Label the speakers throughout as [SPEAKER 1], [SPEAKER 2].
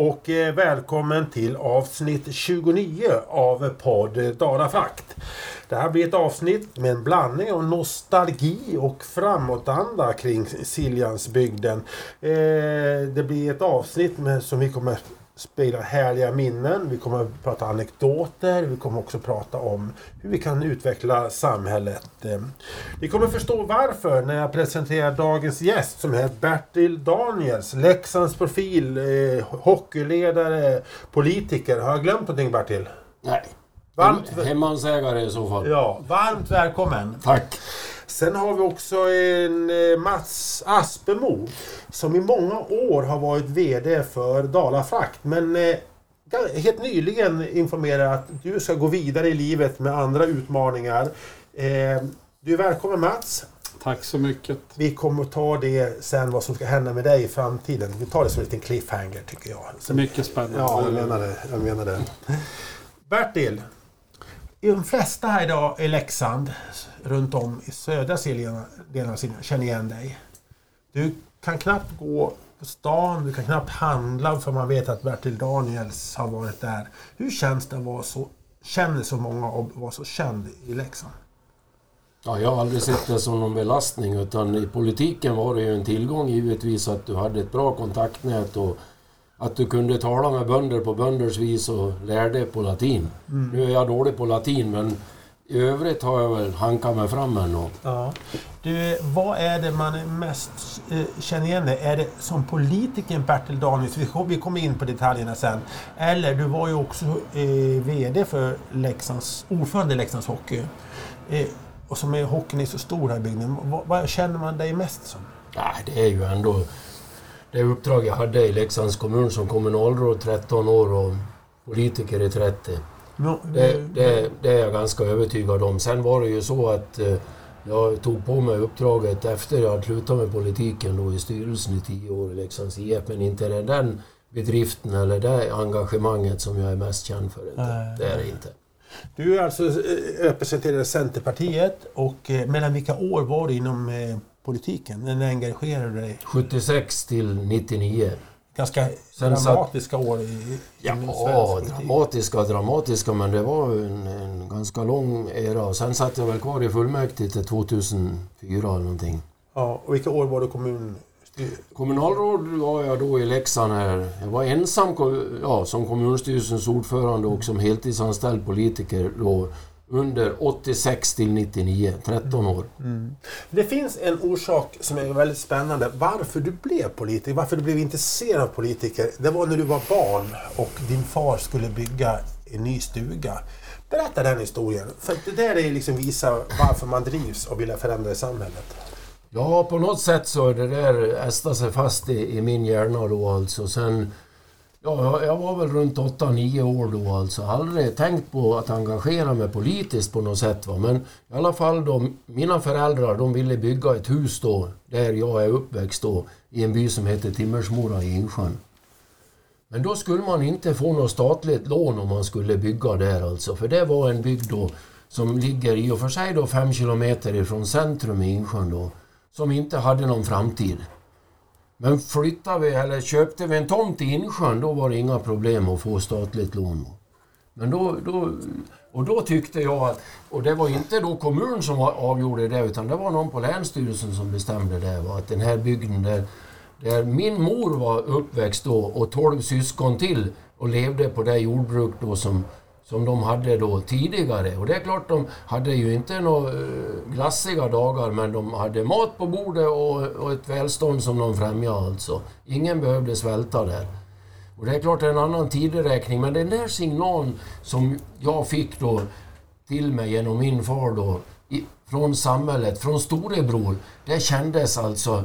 [SPEAKER 1] och eh, välkommen till avsnitt 29 av podd Dalafakt. Det här blir ett avsnitt med en blandning av nostalgi och framåtanda kring Siljansbygden. Eh, det blir ett avsnitt med, som vi kommer spegla härliga minnen. Vi kommer att prata anekdoter. Vi kommer också prata om hur vi kan utveckla samhället. Vi kommer förstå varför när jag presenterar dagens gäst som heter Bertil Daniels. Leksands profil, eh, hockeyledare, politiker. Har jag glömt någonting Bertil?
[SPEAKER 2] Nej. Varmt... Hemmansägare i så fall.
[SPEAKER 1] Ja, varmt välkommen.
[SPEAKER 2] Tack.
[SPEAKER 1] Sen har vi också en eh, Mats Aspemo som i många år har varit VD för Dalafrakt. Men eh, helt nyligen informerar att du ska gå vidare i livet med andra utmaningar. Eh, du är välkommen Mats.
[SPEAKER 3] Tack så mycket.
[SPEAKER 1] Vi kommer att ta det sen vad som ska hända med dig i framtiden. Vi tar det som en liten cliffhanger tycker jag.
[SPEAKER 3] Så, mycket spännande.
[SPEAKER 1] Ja, jag menar det. Jag menar det. Bertil, de flesta här idag i Leksand, runt om i södra delen av Siljan, känner igen dig. Du kan knappt gå på stan, du kan knappt handla för man vet att Bertil Daniels har varit där. Hur känns det att vara så, känner så många och vara så känd i Leksand?
[SPEAKER 2] Ja, jag har aldrig sett det som någon belastning utan i politiken var det ju en tillgång givetvis att du hade ett bra kontaktnät och att du kunde tala med bönder på bönders vis och lärde på latin. Mm. Nu är jag dålig på latin men i övrigt har jag väl hankat mig fram ändå.
[SPEAKER 1] Ja. Du, vad är det man mest eh, känner igen dig? Är det som politikern Bertil Daniels? Vi kommer in på detaljerna sen. Eller du var ju också eh, VD för Leksands, ordförande i Leksands Hockey. Eh, och som är hockeyn är så stor här i bygden. Vad, vad känner man dig mest som?
[SPEAKER 2] Nej, det är ju ändå det uppdrag jag hade i Leksands kommun som kommunalråd 13 år och politiker i 30. Det, det, det, är jag ganska övertygad om. Sen var det ju så att eh, jag tog på mig uppdraget efter jag slutat med politiken då i styrelsen i tio år i Leksands IF. Men inte är det den bedriften eller det engagemanget som jag är mest känd för. Inte. Det är det inte.
[SPEAKER 1] Du är alltså eh, representerar Centerpartiet och eh, mellan vilka år var du inom politiken? När engagerade du dig?
[SPEAKER 2] 76 till 99.
[SPEAKER 1] Ganska Sen dramatiska satt, år i,
[SPEAKER 2] ja, ja dramatiska dramatiska men det var en, en, ganska lång era. Sen satt jag väl kvar i fullmäktige till 2004 eller någonting.
[SPEAKER 1] Ja, och vilka år var du kommun...
[SPEAKER 2] Kommunalråd var jag då i Leksand här. Jag var ensam ja, som kommunstyrelsens ordförande och som heltidsanställd politiker då under 86 till 99, 13 år. Mm.
[SPEAKER 1] Det finns en orsak som är väldigt spännande. Varför du blev politiker, varför du blev intresserad av politiker. Det var när du var barn och din far skulle bygga en ny stuga. Berätta den historien. För det där är liksom visar varför man drivs och vill förändra samhället.
[SPEAKER 2] Ja, på något sätt så är det där ästa sig fast i, i min hjärna då alltså. Sen Ja, jag var väl runt 8-9 år då alltså. Aldrig tänkt på att engagera mig politiskt på något sätt. Va? Men i alla fall då, mina föräldrar de ville bygga ett hus då, där jag är uppväxt då, i en by som heter Timmersmora i Insjön. Men då skulle man inte få något statligt lån om man skulle bygga där alltså. För det var en bygd då som ligger i och för sig då fem kilometer ifrån centrum i Insjön då. Som inte hade någon framtid. Men flyttade vi, eller köpte vi en tomt i Insjön, då var det inga problem att få statligt lån. Men då, då, och då tyckte jag att, och det var inte då kommunen som avgjorde det, utan det var någon på Länsstyrelsen som bestämde det, var att den här bygden där, där min mor var uppväxt då och tolv syskon till och levde på det jordbruk då som som de hade då tidigare. Och det är klart, de hade ju inte några eh, glassiga dagar men de hade mat på bordet och, och ett välstånd som de främjade alltså. Ingen behövde svälta där. Och det är klart, det är en annan tideräkning men den där signalen som jag fick då till mig genom min far då i, från samhället, från storebror, det kändes alltså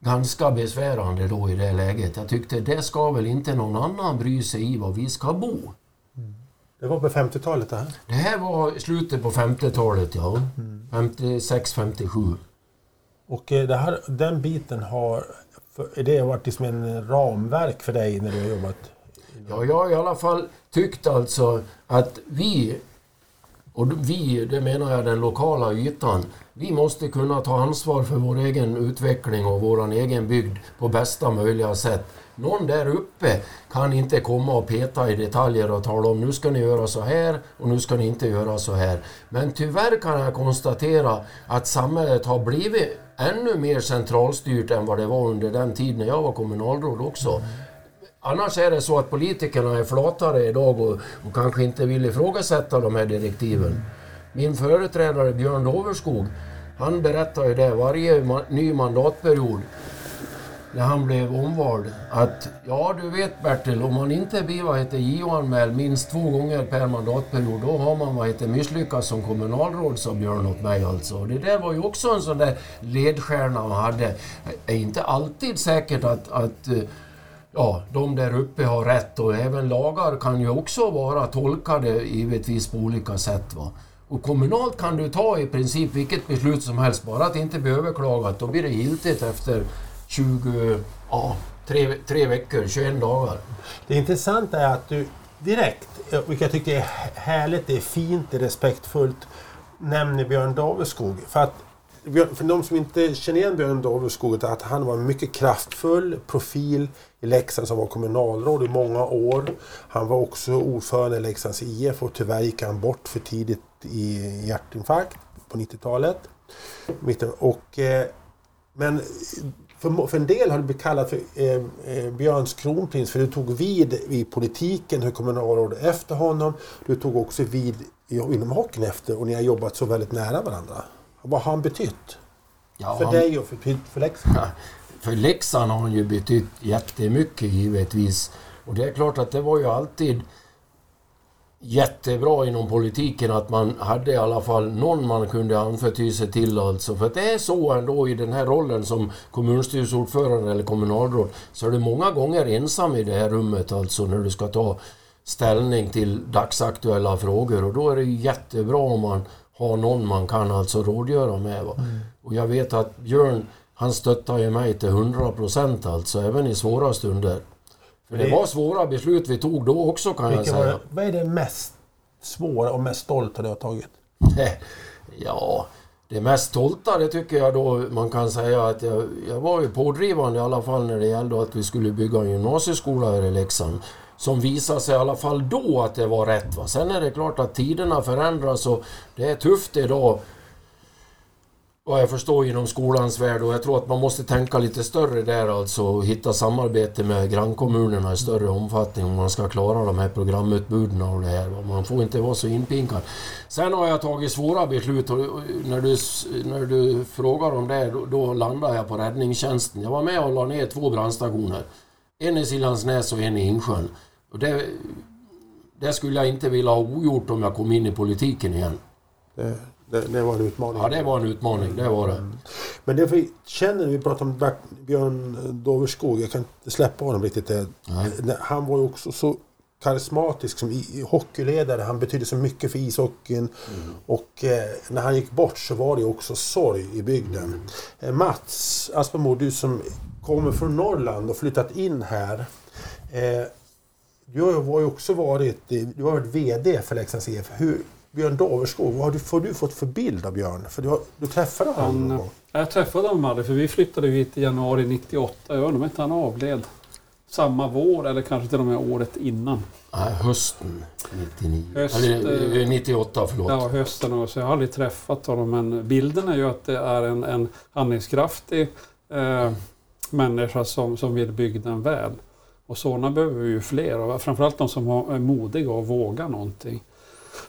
[SPEAKER 2] ganska besvärande då i det läget. Jag tyckte det ska väl inte någon annan bry sig i var vi ska bo.
[SPEAKER 1] Det var på 50-talet det här?
[SPEAKER 2] Det här var slutet på 50-talet, ja. Mm. 56, 57.
[SPEAKER 1] Och eh, det här, den biten har... Det har varit liksom en ramverk för dig när du har jobbat?
[SPEAKER 2] Ja, jag har i alla fall tyckt alltså att vi Och vi, det menar jag den lokala ytan, vi måste kunna ta ansvar för vår egen utveckling och vår egen bygd på bästa möjliga sätt. Någon där uppe kan inte komma och peta i detaljer och tala om nu ska ni göra så här och nu ska ni inte göra så här. Men tyvärr kan jag konstatera att samhället har blivit ännu mer centralstyrt än vad det var under den tid när jag var kommunalråd också. Annars är det så att politikerna är flatare idag och, och kanske inte vill ifrågasätta de här direktiven. Min företrädare Björn Doverskog, han berättar ju det varje ma ny mandatperiod när han blev omvald att ja du vet Bertil, om man inte blir vad heter JO-anmäld minst två gånger per mandatperiod då har man vad heter misslyckats som kommunalråd sa Björn åt mig alltså. Det där var ju också en sån där ledstjärna han hade. Det är inte alltid säkert att, att eh, ja, de där uppe har rätt och även lagar kan ju också vara tolkade givetvis på olika sätt. Va? Och kommunalt kan du ta i princip vilket beslut som helst, bara att det inte blir överklagat. Då blir det giltigt efter 20, ja, tre, tre veckor, 21 dagar.
[SPEAKER 1] Det intressanta är att du direkt, vilket jag tycker är härligt, det är fint, det är respektfullt, nämner Björn Daveskog. För att för de som inte känner igen Björn Daveskog, att han var en mycket kraftfull profil i Leksand som var kommunalråd i många år. Han var också ordförande i Leksands IF och tyvärr gick han bort för tidigt i hjärtinfarkt på 90-talet. Och, eh, men för, för en del har det blivit kallat för eh, eh, Björns kronprins för du tog vid i politiken, hur kommunalråd efter honom. Du tog också vid inom hockeyn efter och ni har jobbat så väldigt nära varandra. Vad har han betytt? Ja, för han... dig och för, för Leksand?
[SPEAKER 2] För Leksand har han ju betytt jättemycket givetvis. Och det är klart att det var ju alltid jättebra inom politiken att man hade i alla fall någon man kunde anförtro sig till alltså. För det är så ändå i den här rollen som kommunstyrelseordförande eller kommunalråd så är du många gånger ensam i det här rummet alltså när du ska ta ställning till dagsaktuella frågor och då är det jättebra om man har någon man kan alltså rådgöra med. Mm. Och jag vet att Björn han stöttar ju mig till 100 procent alltså, även i svåra stunder. För det, det var svåra beslut vi tog då också kan jag säga.
[SPEAKER 1] vad är det mest svåra och mest stolta du har tagit?
[SPEAKER 2] ja, det mest stolta det tycker jag då man kan säga att jag, jag var ju pådrivande i alla fall när det gällde att vi skulle bygga en gymnasieskola här i Leksand. Som visade sig i alla fall då att det var rätt. Va? Sen är det klart att tiderna förändras och det är tufft idag vad jag förstår inom skolans värld och jag tror att man måste tänka lite större där alltså och hitta samarbete med grannkommunerna i större omfattning om man ska klara de här programutbuden och det här. Man får inte vara så inpinkad. Sen har jag tagit svåra beslut och när du, när du frågar om det då, då landar jag på räddningstjänsten. Jag var med och la ner två brandstationer. En i Siljansnäs och en i Insjön. Och det, det skulle jag inte vilja ha ogjort om jag kom in i politiken igen.
[SPEAKER 1] Det, det, det, var en utmaning.
[SPEAKER 2] Ja, det var en utmaning. Det var det. Mm.
[SPEAKER 1] Men det vi känner, vi pratar om Björn Doverskog, jag kan inte släppa honom riktigt. Nej. Han var ju också så karismatisk som hockeyledare. Han betydde så mycket för ishockeyn. Mm. Och eh, när han gick bort så var det också sorg i bygden. Mm. Eh, Mats Aspermo, du som kommer från Norrland och flyttat in här. Eh, du har ju också varit, du har varit VD för Leksands IF. Hur, Björn Daverskog, vad har du, har du fått för bild av Björn? För du, har, du träffade honom någon gång?
[SPEAKER 3] Jag träffade honom aldrig, för vi flyttade hit i januari 98. Jag undrar om inte han avled samma vår eller kanske till och med året innan.
[SPEAKER 2] Nej, hösten 99. Höst, eller, 98, förlåt.
[SPEAKER 3] Ja, hösten. Och så jag har aldrig träffat honom, men bilden är ju att det är en, en handlingskraftig eh, människa som, som vill bygden väl. Och sådana behöver vi ju fler, och framförallt de som är modiga och vågar någonting.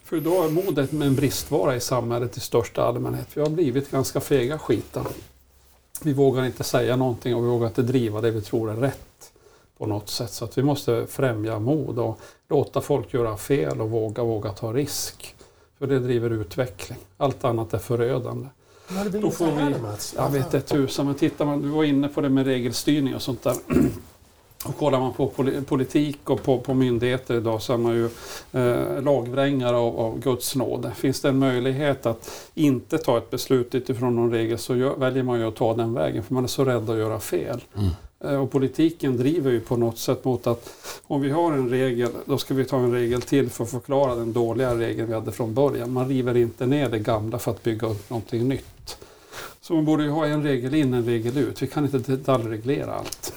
[SPEAKER 3] För då är modet en bristvara i samhället i största allmänhet. Vi har blivit ganska fega skita. Vi vågar inte säga någonting och vi vågar inte driva det vi tror är rätt på något sätt. Så att vi måste främja mod och låta folk göra fel och våga, våga ta risk. För det driver utveckling. Allt annat är förödande.
[SPEAKER 1] Då får vi,
[SPEAKER 3] jag vet inte tusan, men tittar man, du var inne på det med regelstyrning och sånt där. Och kollar man på politik och på, på myndigheter idag så är man ju eh, lagvrängare av, av Guds nåde. Finns det en möjlighet att inte ta ett beslut utifrån någon regel så gör, väljer man ju att ta den vägen för man är så rädd att göra fel. Mm. Eh, och politiken driver ju på något sätt mot att om vi har en regel, då ska vi ta en regel till för att förklara den dåliga regeln vi hade från början. Man river inte ner det gamla för att bygga upp någonting nytt. Så man borde ju ha en regel in, en regel ut. Vi kan inte detaljreglera allt.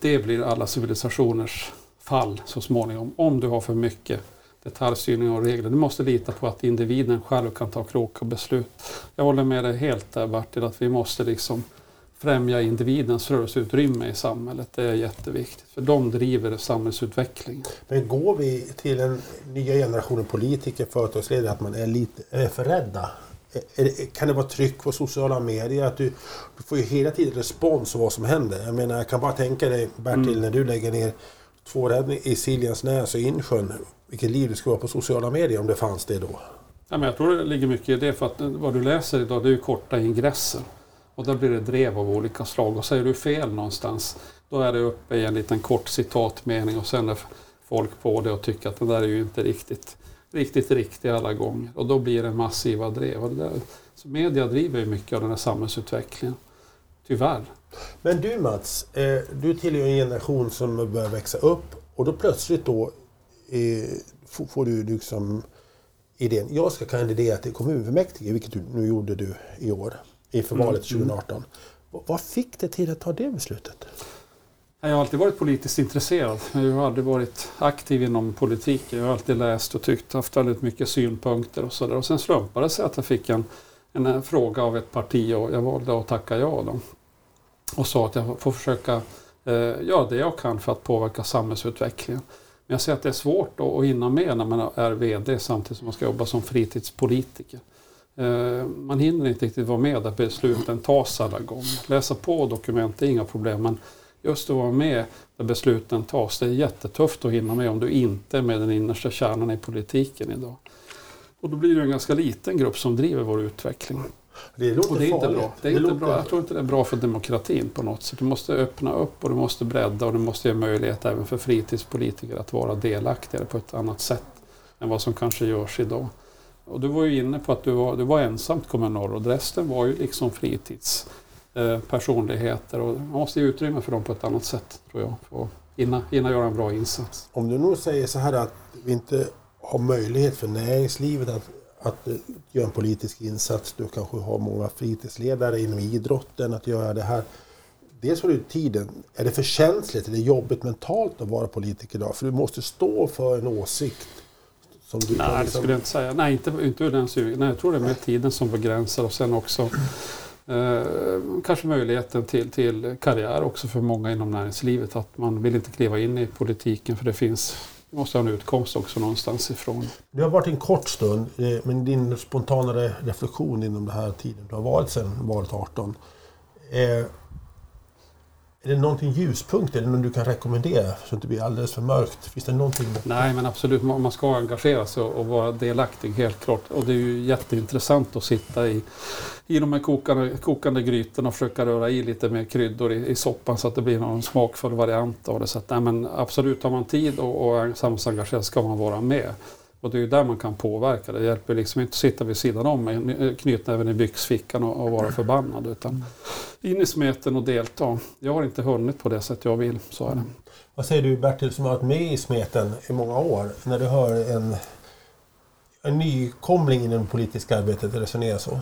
[SPEAKER 3] Det blir alla civilisationers fall så småningom, om du har för mycket detaljstyrning och regler. Du måste lita på att individen själv kan ta kloka beslut. Jag håller med dig helt där Bertil, att vi måste liksom främja individens rörelseutrymme i samhället. Det är jätteviktigt, för de driver samhällsutvecklingen.
[SPEAKER 1] Men går vi till en nya generationen politiker, företagsledare, att man är lite är för rädda? Kan det vara tryck på sociala medier? Att du, du får ju hela tiden respons på vad som händer. Jag menar, jag kan bara tänka dig Bertil, mm. när du lägger ner två räddningar i Siljansnäs och Insjön. Vilket liv det skulle vara på sociala medier om det fanns det då.
[SPEAKER 3] Ja, men jag tror det ligger mycket i det, för att vad du läser idag det är ju korta ingresser. Och då blir det drev av olika slag. Och säger du fel någonstans, då är det uppe i en liten kort citatmening och sen är folk på det och tycker att det där är ju inte riktigt, riktigt riktigt alla gånger. Och då blir det massiva drev. Där, så media driver ju mycket av den här samhällsutvecklingen. Tyvärr.
[SPEAKER 1] Men du Mats, eh, du tillhör en generation som börjar växa upp och då plötsligt då eh, får du liksom idén, jag ska kandidera till kommunfullmäktige, vilket du nu gjorde du i år inför valet 2018. Mm. Vad fick det till att ta det beslutet?
[SPEAKER 3] Jag har alltid varit politiskt intresserad. Jag har aldrig varit aktiv inom politiken. Jag har alltid läst och tyckt, haft väldigt mycket synpunkter och sådär. Och sen slumpade det sig att jag fick en, en fråga av ett parti och jag valde att tacka ja. Då. Och sa att jag får försöka eh, göra det jag kan för att påverka samhällsutvecklingen. Men jag ser att det är svårt att hinna med när man är VD samtidigt som man ska jobba som fritidspolitiker. Eh, man hinner inte riktigt vara med där besluten tas alla gånger. Läsa på dokument är inga problem men just att vara med där besluten tas, det är jättetufft att hinna med om du inte är med den innersta kärnan i politiken idag. Och då blir det en ganska liten grupp som driver vår utveckling.
[SPEAKER 1] Det låter
[SPEAKER 3] och det är
[SPEAKER 1] farligt.
[SPEAKER 3] inte bra. Det är
[SPEAKER 1] det
[SPEAKER 3] inte bra. Jag tror inte det är bra för demokratin på något sätt. Du måste öppna upp och du måste bredda och du måste ge möjlighet även för fritidspolitiker att vara delaktiga på ett annat sätt än vad som kanske görs idag. Och du var ju inne på att du var, du var ensamt kommunalråd. Resten var ju liksom fritidspersonligheter. och man måste ge utrymme för dem på ett annat sätt tror jag. För att hinna, hinna göra en bra insats.
[SPEAKER 1] Om du nu säger så här att vi inte har möjlighet för näringslivet att, att göra en politisk insats. Du kanske har många fritidsledare inom idrotten att göra det här. Dels har du tiden. Är det för känsligt? Är det jobbigt mentalt att vara politiker idag? För du måste stå för en åsikt
[SPEAKER 3] som du Nej, liksom... det skulle jag inte säga. Nej, inte, inte ur den synvinkeln. Nej, jag tror det är med tiden som begränsar och sen också eh, Eh, kanske möjligheten till, till karriär också för många inom näringslivet. Att man vill inte kliva in i politiken för det finns du måste ha en utkomst också någonstans ifrån.
[SPEAKER 1] Det har varit en kort stund, eh, men din spontana reflektion inom den här tiden du har varit sedan valet 18. Är det någonting ljuspunkt eller något du kan rekommendera så att det inte blir alldeles för mörkt? Finns det någonting?
[SPEAKER 3] Nej, men absolut. Man ska engagera sig och vara delaktig, helt klart. Och det är ju jätteintressant att sitta i, i de här kokande, kokande grytorna och försöka röra i lite mer kryddor i, i soppan så att det blir någon smakfull variant av det. Så att, nej, men absolut, har man tid och, och samhällsengagerad ska man vara med. Och det är ju där man kan påverka. Det hjälper liksom inte att sitta vid sidan om med knytnäven i byxfickan och, och vara förbannad. Utan in i smeten och delta. Jag har inte hunnit på det sätt jag vill, så är det.
[SPEAKER 1] Vad säger du Bertil som har varit med i smeten i många år? När du hör en, en nykomling i det politiska arbetet resonera så?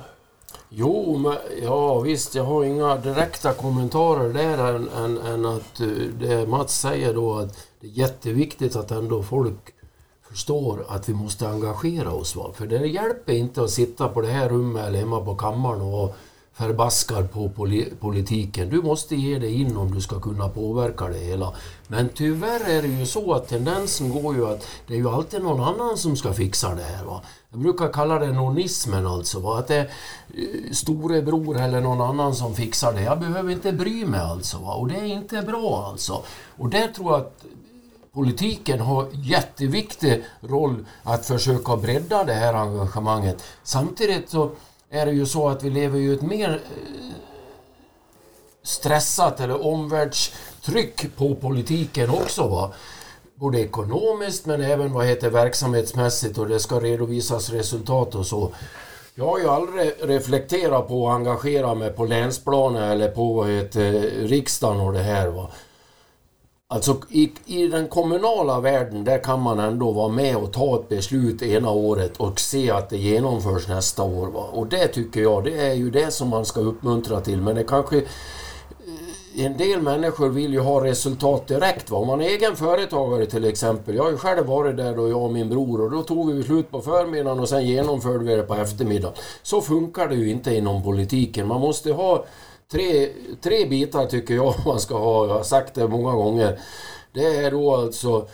[SPEAKER 2] Jo, men, ja visst, jag har inga direkta kommentarer där än, än, än att eh, det Mats säger då att det är jätteviktigt att ändå folk förstår att vi måste engagera oss. Va? För det hjälper inte att sitta på det här rummet eller hemma på kammaren och förbaskar på politiken. Du måste ge dig in om du ska kunna påverka det hela. Men tyvärr är det ju så att tendensen går ju att det är ju alltid någon annan som ska fixa det här. Va? Jag brukar kalla det nonismen alltså. Va? Att det är eh, storebror eller någon annan som fixar det. Jag behöver inte bry mig alltså. Va? Och det är inte bra alltså. Och där tror jag att politiken har jätteviktig roll att försöka bredda det här engagemanget. Samtidigt så är det ju så att vi lever i ett mer eh, stressat eller omvärldstryck på politiken också. Va? Både ekonomiskt men även vad heter verksamhetsmässigt och det ska redovisas resultat och så. Jag har ju aldrig reflekterat på att engagera mig på länsplanet eller på vad heter riksdagen och det här. Va. Alltså i, i den kommunala världen där kan man ändå vara med och ta ett beslut ena året och se att det genomförs nästa år. Va? Och det tycker jag, det är ju det som man ska uppmuntra till. Men det kanske... Eh, en del människor vill ju ha resultat direkt. Va? Om man är egen företagare till exempel. Jag har ju själv varit där då jag och min bror och då tog vi beslut på förmiddagen och sen genomförde vi det på eftermiddagen. Så funkar det ju inte inom politiken. Man måste ha tre, tre bitar tycker jag man ska ha. Jag har sagt det många gånger. Det är då alltså...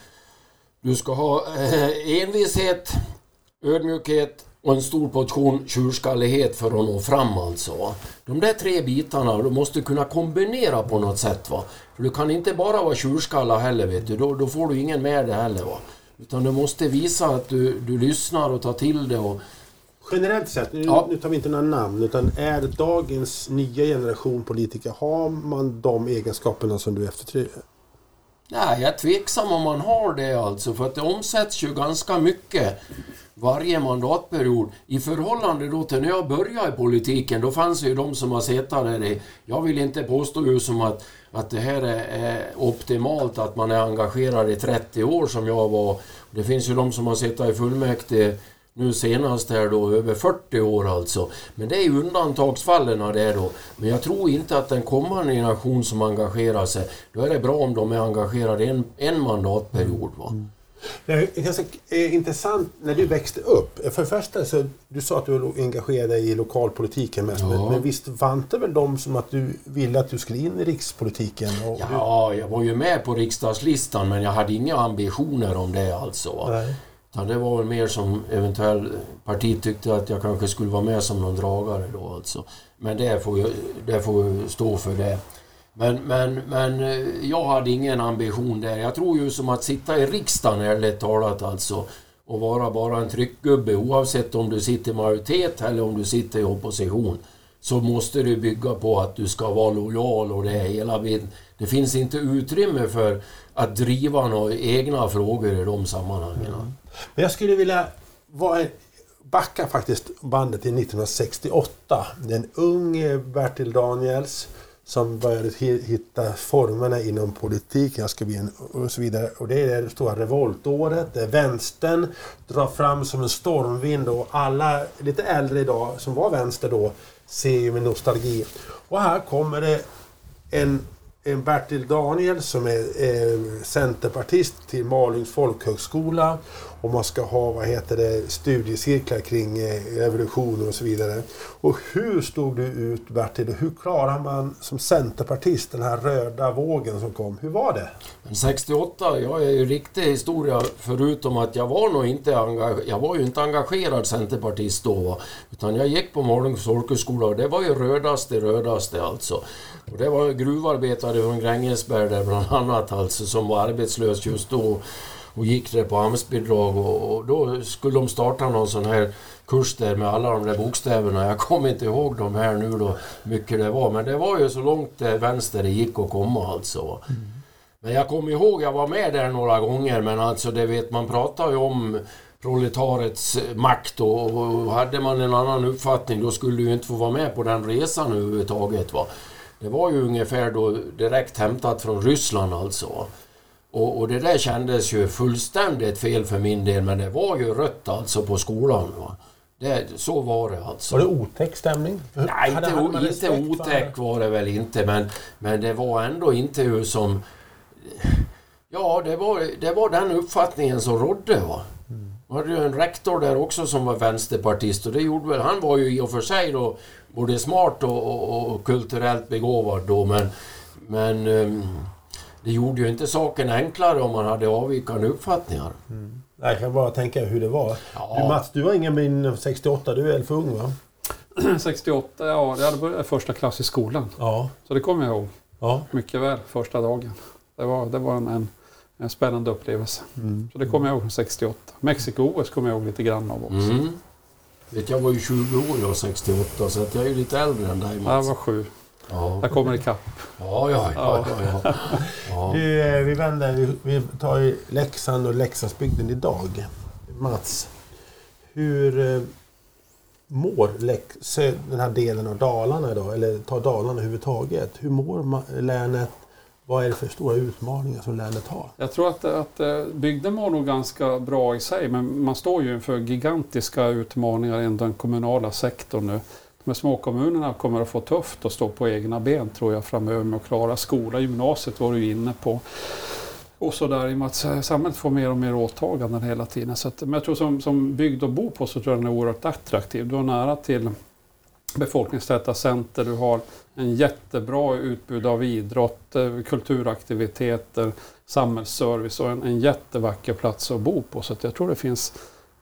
[SPEAKER 2] Du ska ha eh, envishet, ödmjukhet och en stor portion tjurskallighet för att nå fram alltså. De där tre bitarna, du måste kunna kombinera på något sätt. Va? För du kan inte bara vara tjurskalla heller, vet du. Då, då får du ingen med dig heller. Va? Utan du måste visa att du, du lyssnar och tar till det. Och,
[SPEAKER 1] Generellt sett, nu,
[SPEAKER 2] Ja.
[SPEAKER 1] nu tar vi inte några namn, utan är dagens nya generation politiker, har man de egenskaperna som du eftertrycker?
[SPEAKER 2] Nej, jag är tveksam om man har det alltså. För att det omsätts ju ganska mycket varje mandatperiod. I förhållande då till när jag började i politiken, då fanns det ju de som har suttit där i... Jag vill inte påstå ju som att, att det här är, är optimalt, att man är engagerad i 30 år som jag var. Det finns ju de som har suttit i fullmäktige nu senast här då över 40 år alltså. Men det är undantagsfallen av det då. Men jag tror inte att den kommande generation som engagerar sig, då är det bra om de är engagerade en, en mandatperiod. Va?
[SPEAKER 1] Det är ganska intressant när du växte upp. För det första så du sa att du var engagerad dig i lokalpolitiken mest.
[SPEAKER 2] Ja.
[SPEAKER 1] Men, visst vann det väl de som att du ville att du skulle in i rikspolitiken?
[SPEAKER 2] Ja, jag var ju med på riksdagslistan men jag hade inga ambitioner om det alltså.
[SPEAKER 1] du, nej.
[SPEAKER 2] Utan det var väl mer som eventuellt partiet tyckte att jag kanske skulle vara med som någon dragare då alltså. Men det får ju, det får ju stå för det. Men, men, men eh, jag hade ingen ambition där. Jag tror ju som att sitta i riksdagen ärligt talat alltså och vara bara en tryckgubbe oavsett om du sitter i majoritet eller om du sitter i opposition. Så måste det bygga på att du ska vara lojal och det hela. Det finns inte utrymme för att driva några egna frågor i de sammanhangen. Mm.
[SPEAKER 1] Men jag skulle vilja vara, backa faktiskt bandet till 1968. Det är en ung Bertil Daniels som började hitta formerna inom politiken. Jag ska bli en, och så vidare. Och det är det stora revoltåret. Där vänstern drar fram som en stormvind och alla lite äldre idag som var vänster då ser ju med nostalgi. Och här kommer det en, en Bertil Daniel som är eh, centerpartist till Malungs folkhögskola. Och man ska ha vad heter det, studiecirklar kring eh, revolutioner och så vidare. Och hur stod du ut Bertil? Hur klarar man som centerpartist den här röda vågen som kom? Hur var det?
[SPEAKER 2] Men 68, jag är ju riktig historia förutom att jag var nog inte engagerad, jag var ju inte engagerad centerpartist då. Va? Utan jag gick på Malungs folkhögskola och det var ju rödaste, rödaste alltså. Och det var gruvarbetare från Grängesberg där bland annat alltså som var arbetslös just då och gick där på AMS-bidrag och, och då skulle de starta någon sån här kurs där med alla de där bokstäverna. Jag kommer inte ihåg de här nu då, mycket det var. Men det var ju så långt eh, vänster det gick att komma alltså. Men jag kommer ihåg, jag var med där några gånger, men alltså det vet man pratar ju om proletarets makt och, och hade man en annan uppfattning då skulle du ju inte få vara med på den resan överhuvudtaget. Va? Det var ju ungefär då direkt hämtat från Ryssland alltså. Och, och det där kändes ju fullständigt fel för min del, men det var ju rött alltså på skolan. Va? Det, så var det alltså.
[SPEAKER 1] Var det otäck stämning?
[SPEAKER 2] Nej,
[SPEAKER 1] Hade-
[SPEAKER 2] inte,
[SPEAKER 1] hade
[SPEAKER 2] inte
[SPEAKER 1] respekt för-
[SPEAKER 2] otäck var det väl inte, men, men det var ändå inte hur som... Ja, det var, det var den uppfattningen som rådde. Va? Man hade ju en rektor där också som var vänsterpartist och det gjorde väl... Han var ju i och för sig då både smart och, och, och kulturellt begåvad då, men... Men ehm, det gjorde ju inte saken enklare om man hade avvikande uppfattningar.
[SPEAKER 1] Nej, jag kan bara tänka hur det var.
[SPEAKER 2] Ja.
[SPEAKER 1] Du Mats, du har ingen av 68. Du är väl för ung va?
[SPEAKER 3] 68, ja, jag hade börjat första klass i skolan.
[SPEAKER 1] Ja.
[SPEAKER 3] Så det kommer jag ihåg
[SPEAKER 1] ja.
[SPEAKER 3] mycket väl, första dagen. Det var, det var en, en, en spännande upplevelse.
[SPEAKER 1] Mm.
[SPEAKER 3] Så det kommer jag ihåg från 68. Mexiko-OS kommer jag ihåg lite grann av också.
[SPEAKER 2] Mm. Vet, jag var ju 20 år jag 68, så att jag är ju lite äldre än dig
[SPEAKER 3] Jag
[SPEAKER 2] Mats.
[SPEAKER 3] var sju.
[SPEAKER 2] Ja.
[SPEAKER 3] Jag kommer ikapp.
[SPEAKER 2] Ja, ja, ja. ja, ja. ja.
[SPEAKER 1] Du, eh, vi vänder, vi, tar i Leksand och Leksandsbygden idag. Mats, hur... eh, mår den här delen av Dalarna idag? Eller ta Dalarna överhuvudtaget. Hur mår länet? Vad är det för stora utmaningar som länet har?
[SPEAKER 3] Jag tror att, att eh, bygden mår nog ganska bra i sig men man står ju inför gigantiska utmaningar i den kommunala sektorn nu. Men småkommunerna kommer att få tufft att stå på egna ben tror jag framöver med att klara skola. Gymnasiet var du inne på. Och så där i och med att samhället får mer och mer åtaganden hela tiden. Så att, men jag tror som, som bygd att bo på så tror jag den är oerhört attraktiv. Du har nära till befolkningstäta center, du har en jättebra utbud av idrott, eh, kulturaktiviteter, samhällsservice och en, en jättevacker plats att bo på. Så jag tror det finns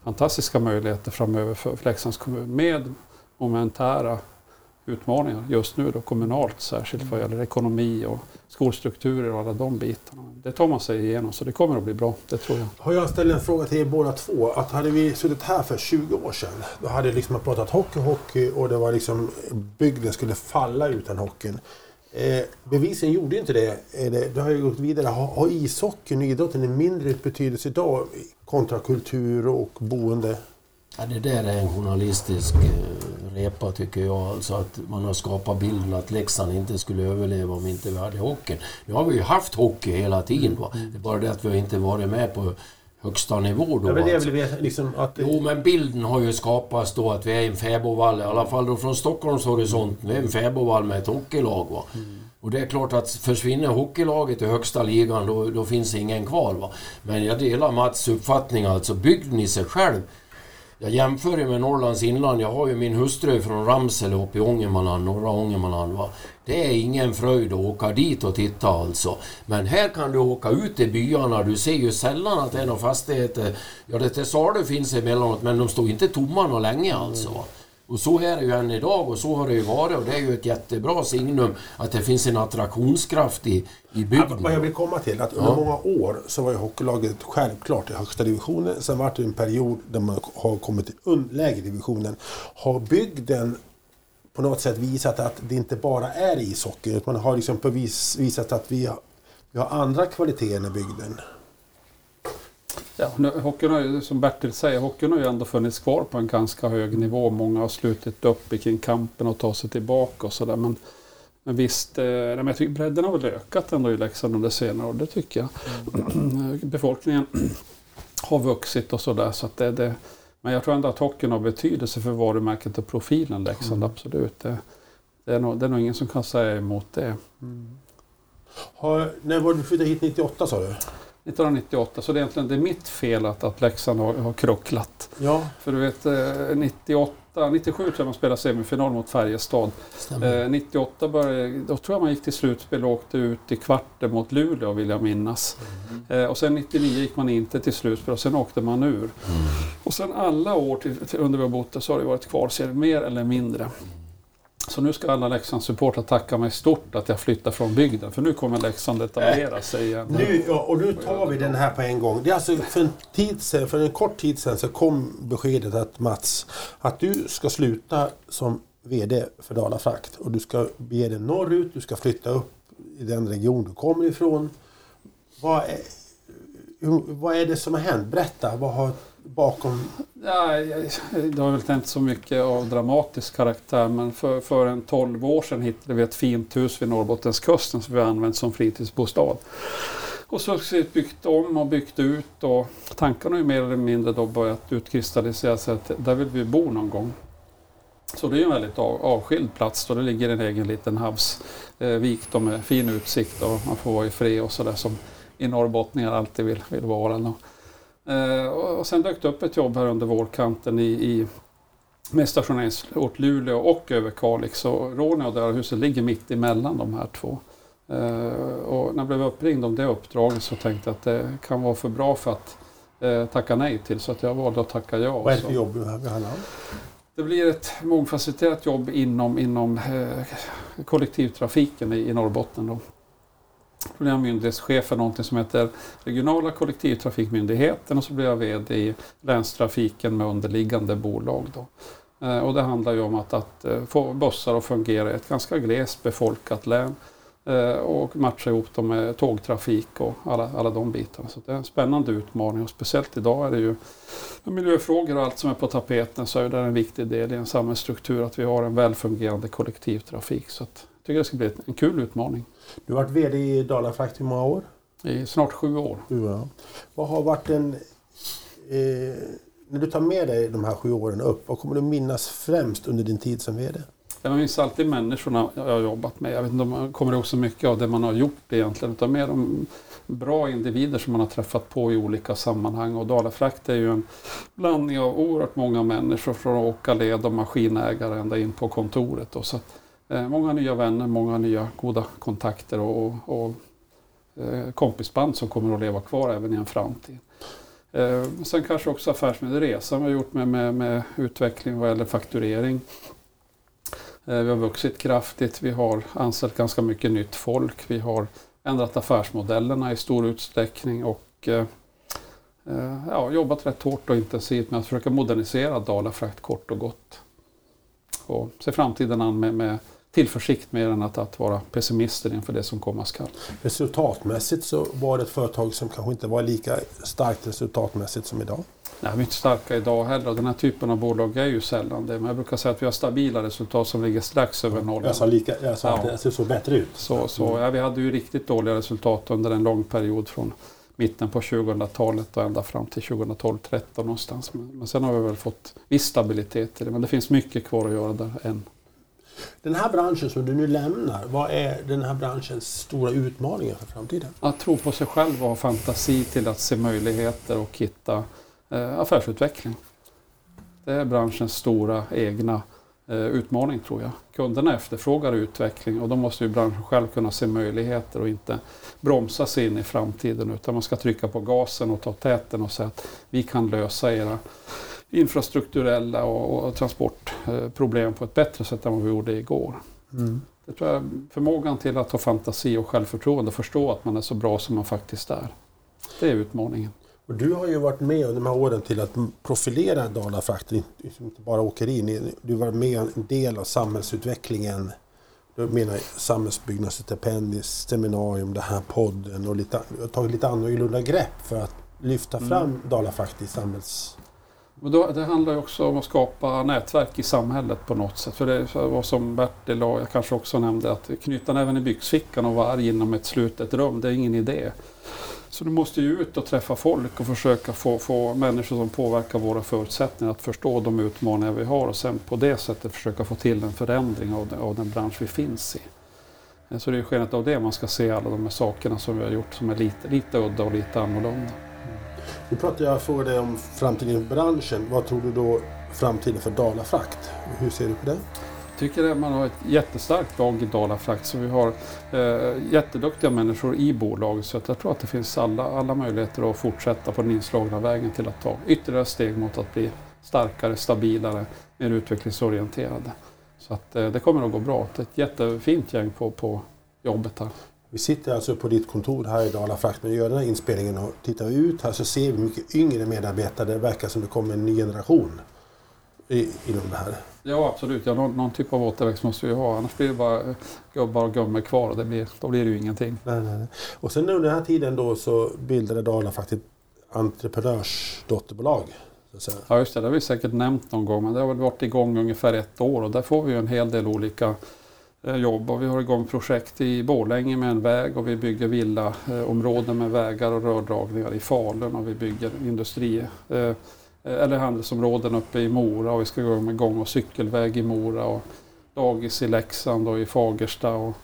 [SPEAKER 3] fantastiska möjligheter framöver för Leksands kommun med momentära utmaningar just nu då kommunalt särskilt vad gäller ekonomi och skolstrukturer och alla de bitarna. Det tar man sig igenom så det kommer att bli bra, det tror jag.
[SPEAKER 1] Har jag ställt en fråga till er båda två. Att hade vi suttit här för 20 år sedan då hade liksom man pratat hockey, hockey och det var liksom bygden skulle falla utan hockeyn. Eh, bevisen gjorde inte det. Eh, det, det har ju gått vidare. Har, har ishockeyn och idrotten en mindre betydelse idag kontra kultur och boende?
[SPEAKER 2] Ja, det där är en journalistisk eh, repa tycker jag. Alltså att man har skapat bilden att Leksand inte skulle överleva om inte vi hade hockeyn. Nu har vi ju haft hockey hela tiden. Va? Det är bara det att vi inte varit med på högsta nivå då. Ja,
[SPEAKER 1] men det alltså. väl liksom att...
[SPEAKER 2] Jo, men bilden har ju skapats då att vi är en fäbodvall, i alla fall då från Stockholms horisont. Vi är en fäbodvall med ett hockeylag. Va? Mm. Och det är klart att försvinner hockeylaget i högsta ligan då, då finns ingen kvar. Va? Men jag delar Mats uppfattning alltså. Bygden i sig själv jag jämför ju med Norrlands inland. Jag har ju min hustru från Ramsele uppe i Ångermanland, norra Ångermanland. Va? Det är ingen fröjd att åka dit och titta alltså. Men här kan du åka ut i byarna. Du ser ju sällan att det är några fastigheter. Ja, det till salu finns emellanåt, men de står inte tomma något länge alltså. Och så är det ju än idag och så har det ju varit och det är ju ett jättebra signum att det finns en attraktionskraft i, i bygden.
[SPEAKER 1] Vad jag vill komma till att under ja. många år så var ju hockeylaget självklart i högsta divisionen. Sen var det en period där man har kommit till lägre divisionen. Har bygden på något sätt visat att det inte bara är ishockey utan man har liksom visat att vi har, vi har andra kvaliteter i bygden.
[SPEAKER 3] Ja, nu, hockeyn har ju, som Bertil säger, hockeyn har ju ändå funnits kvar på en ganska hög nivå. Många har slutit upp kring kampen och tagit sig tillbaka och sådär. Men, men visst, eh, men jag tycker bredden har väl ökat ändå i Leksand under senare år. Det tycker jag. Mm. Befolkningen har vuxit och sådär. Så det, det, men jag tror ändå att hockeyn har betydelse för varumärket och profilen Leksand, mm. absolut. Det, det, är nog, det är nog ingen som kan säga emot det. Mm.
[SPEAKER 1] Har, när var du flyttade hit 98 sa du?
[SPEAKER 3] 1998, så det är egentligen det är mitt fel att, att Leksand har, har krocklat.
[SPEAKER 1] Ja.
[SPEAKER 3] För du vet, 98, 97 tror jag man spelade semifinal mot Färjestad. Eh, 98 började, då tror jag man gick till slutspel och åkte ut i kvarten mot Luleå vill jag minnas. Mm. Eh, och sen 99 gick man inte till slutspel och sen åkte man ur. Mm. Och sen alla år till, till under vi har bott där så har det varit kvar, mer eller mindre. Så nu ska alla Leksands-supportrar tacka mig stort att jag flyttar från bygden. För nu kommer Leksand etablera sig igen.
[SPEAKER 1] Nu, ja, och nu tar vi den här på en gång. Det är alltså för en, tid sedan, för en kort tid sedan så kom beskedet att Mats, att du ska sluta som VD för Dala Frakt. Och du ska bege dig norrut, du ska flytta upp i den region du kommer ifrån. Vad är, vad är det som har hänt? Berätta. Vad har bakom?
[SPEAKER 3] Ja, det har väl inte så mycket av dramatisk karaktär men för, för en 12 år sedan hittade vi ett fint hus vid Norrbottenskusten som vi har använt som fritidsbostad. Och successivt byggt om och byggt ut och tankarna har ju mer eller mindre då börjat utkristallisera sig att där vill vi bo någon gång. Så det är en väldigt avskild plats då det ligger en egen liten havsvik eh, med fin utsikt och man får vara i fred och sådär som i norrbottningar alltid vill, vill vara. Eh, och sen dök det upp ett jobb här under vårkanten i, i med stationeringsort Luleå och Överkalix. Råneå och det här huset ligger mitt emellan de här två. Eh, och när jag blev uppringd om det uppdraget så tänkte jag att det kan vara för bra för att eh, tacka nej till. Så att jag valde att tacka ja.
[SPEAKER 1] Vad är det för jobb det handlar om?
[SPEAKER 3] Det blir ett mångfacetterat jobb inom, inom eh, kollektivtrafiken i, i Norrbotten. Då programmyndighetschef för någonting som heter Regionala kollektivtrafikmyndigheten och så blir jag VD i länstrafiken med underliggande bolag. Då. Eh, och det handlar ju om att, att eh, få bussar att fungera i ett ganska glest befolkat län. Eh, och matcha ihop dem med tågtrafik och alla, alla de bitarna. Så det är en spännande utmaning och speciellt idag är det ju miljöfrågor och allt som är på tapeten så är det en viktig del i en samhällsstruktur att vi har en välfungerande kollektivtrafik. Så att, jag tycker det ska bli en kul utmaning.
[SPEAKER 1] Du har varit VD i Dalafrakt i många år?
[SPEAKER 3] I snart sju år.
[SPEAKER 1] Ja. Vad har varit en... Eh, när du tar med dig de här sju åren upp, vad kommer du minnas främst under din tid som VD?
[SPEAKER 3] Jag minns alltid människorna jag har jobbat med. Jag vet inte om man kommer ihåg så mycket av det man har gjort egentligen. Utan mer de bra individer som man har träffat på i olika sammanhang. Och Dalafrakt är ju en blandning av oerhört många människor från åka led och maskinägare ända in på kontoret. Och så att, Eh, många nya vänner, många nya goda kontakter och, och eh, kompisband som kommer att leva kvar även i en framtid. Eh, sen kanske också affärsmässig resa vi har gjort med, med, med utveckling vad gäller fakturering. Eh, vi har vuxit kraftigt, vi har anställt ganska mycket nytt folk, vi har ändrat affärsmodellerna i stor utsträckning och eh, eh ja, jobbat rätt hårt och intensivt med att försöka modernisera Dalafrakt kort och gott. Och se framtiden an med, med tillförsikt mer än att, att vara pessimister inför det som komma skall.
[SPEAKER 1] Resultatmässigt så var det ett företag som kanske inte var lika starkt resultatmässigt som idag?
[SPEAKER 3] Nej, vi är inte starka idag heller. Den här typen av bolag är ju sällan det. Men jag brukar säga att vi har stabila resultat som ligger strax över noll.
[SPEAKER 1] Jag sa, lika, jag sa ja. att det såg bättre ut.
[SPEAKER 3] Så, så, ja, vi hade ju riktigt dåliga resultat under en lång period från mitten på 2000-talet och ända fram till 2012-13 någonstans. Men, men sen har vi väl fått viss stabilitet i det. Men det finns mycket kvar att göra där än.
[SPEAKER 1] Den här branschen som du nu lämnar, vad är den här branschens stora utmaningar för framtiden?
[SPEAKER 3] Att tro på sig själv och ha fantasi till att se möjligheter och hitta eh, affärsutveckling. Det är branschens stora egna eh, utmaning tror jag. Kunderna efterfrågar utveckling och då måste ju branschen själv kunna se möjligheter och inte bromsa sig in i framtiden utan man ska trycka på gasen och ta täten och säga att vi kan lösa era infrastrukturella och, och transportproblem på ett bättre sätt än vad vi gjorde igår. Mm. Det tror jag, förmågan till att ha fantasi och självförtroende och förstå att man är så bra som man faktiskt är. Det är utmaningen.
[SPEAKER 1] Och du har ju varit med under de här åren till att profilera Dalafrakt, inte bara åkerin. Du var med en del av samhällsutvecklingen. Du menar samhällsbyggnadsstipendier, seminarium, den här podden och lite, tagit lite annorlunda grepp för att lyfta fram mm. Dalafrakt i samhälls...
[SPEAKER 3] Men då, det handlar ju också om att skapa nätverk i samhället på något sätt. För det var som Bertil och jag kanske också nämnde att knyta näven i byxfickan och vara arg inom ett slutet rum, det är ingen idé. Så du måste ju ut och träffa folk och försöka få, få människor som påverkar våra förutsättningar att förstå de utmaningar vi har och sen på det sättet försöka få till en förändring av den, av den bransch vi finns i. Så det är skenet av det man ska se alla de här sakerna som vi har gjort som är lite, lite udda och lite annorlunda.
[SPEAKER 1] Nu pratar jag för dig om framtiden för branschen. Vad tror du då framtiden för Dalafrakt? Hur ser du på det?
[SPEAKER 3] Jag tycker att man har ett jättestarkt lag i Dalafrakt. Så vi har eh, jätteduktiga människor i bolaget. Så jag tror att det finns alla, alla möjligheter att fortsätta på den inslagna vägen till att ta ytterligare steg mot att bli starkare, stabilare, mer utvecklingsorienterade. Så att, eh, det kommer att gå bra. Det är ett jättefint gäng på, på jobbet här.
[SPEAKER 1] Vi sitter alltså på ditt kontor här i Dalafrakt och gör den här inspelningen och tittar vi ut här så ser vi mycket yngre medarbetare. Det verkar som det kommer en ny generation i, inom det här.
[SPEAKER 3] Ja absolut, ja, någon, någon, typ av återväxt måste vi ha annars blir det bara gubbar och gummor kvar och det blir, då blir det ju ingenting.
[SPEAKER 1] Nej, nej, nej. Och sen under den här tiden då så bildade Dala faktiskt entreprenörsdotterbolag.
[SPEAKER 3] Ja just det, det har vi säkert nämnt någon gång men det har väl varit igång ungefär ett år och där får vi en hel del olika jobb och vi har igång projekt i Borlänge med en väg och vi bygger villaområden med vägar och rördragningar i Falun och vi bygger industri eh, Eh, eller handelsområden uppe i Mora och vi ska gå med gång och cykelväg i Mora och dagis i Leksand och i Fagersta och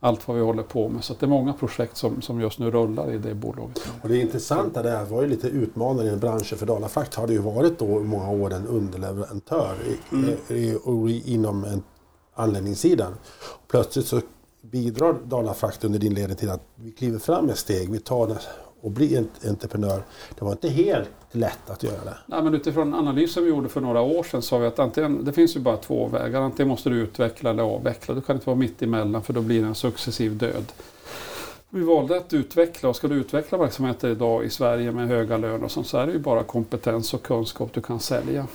[SPEAKER 3] allt vad vi håller på med. Så det är många projekt som, som just nu rullar i det bolaget.
[SPEAKER 1] Och det intressanta där var ju lite utmanande i branschen för Dalafrakt har det ju varit då många år en underleverantör i, mm. i, i, inom en anläggningssidan. Plötsligt så bidrar Dalafrakt under din ledning till att vi kliver fram ett steg. Vi tar och blir entreprenör. Det var inte helt lätt att göra det.
[SPEAKER 3] Nej, men utifrån analysen vi gjorde för några år sedan sa vi att antingen, det finns ju bara två vägar. Antingen måste du utveckla eller avveckla. Du kan inte vara mitt emellan för då blir det en successiv död. Vi valde att utveckla och ska du utveckla verksamheter idag i Sverige med höga löner och sånt, så är det ju bara kompetens och kunskap du kan sälja.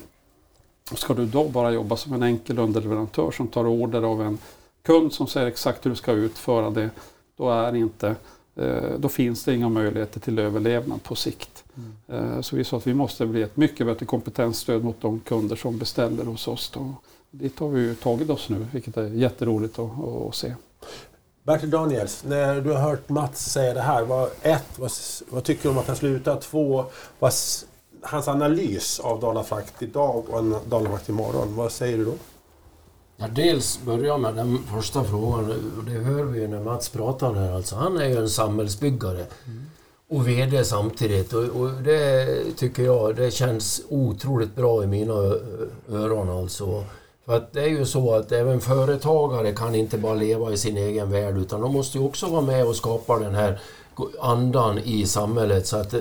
[SPEAKER 3] Ska du då bara jobba som en enkel underleverantör som tar order av en kund som säger exakt hur du ska utföra det då, är inte, eh, då finns det inga möjligheter till överlevnad på sikt. Mm. Så vi sa att vi måste bli ett mycket bättre kompetensstöd mot de kunder som beställer hos oss. Då. Dit har vi tagit oss nu, vilket är jätteroligt att, att se.
[SPEAKER 1] Bertil Daniels, när du har hört Mats säga det här, vad, ett, vad, vad tycker du om att han slutar? Två, vad, hans analys av Dalafrakt idag och en Dalafrakt imorgon, vad säger du då?
[SPEAKER 2] Ja, dels börjar med den första frågan. och Det hör vi ju när Mats pratar här. Alltså, han är ju en samhällsbyggare. Mm. Och VD samtidigt. Och, och, det tycker jag det känns otroligt bra i mina öron. Alltså. För att det är ju så att även företagare kan inte bara leva i sin egen värld utan de måste ju också vara med och skapa den här andan i samhället så att,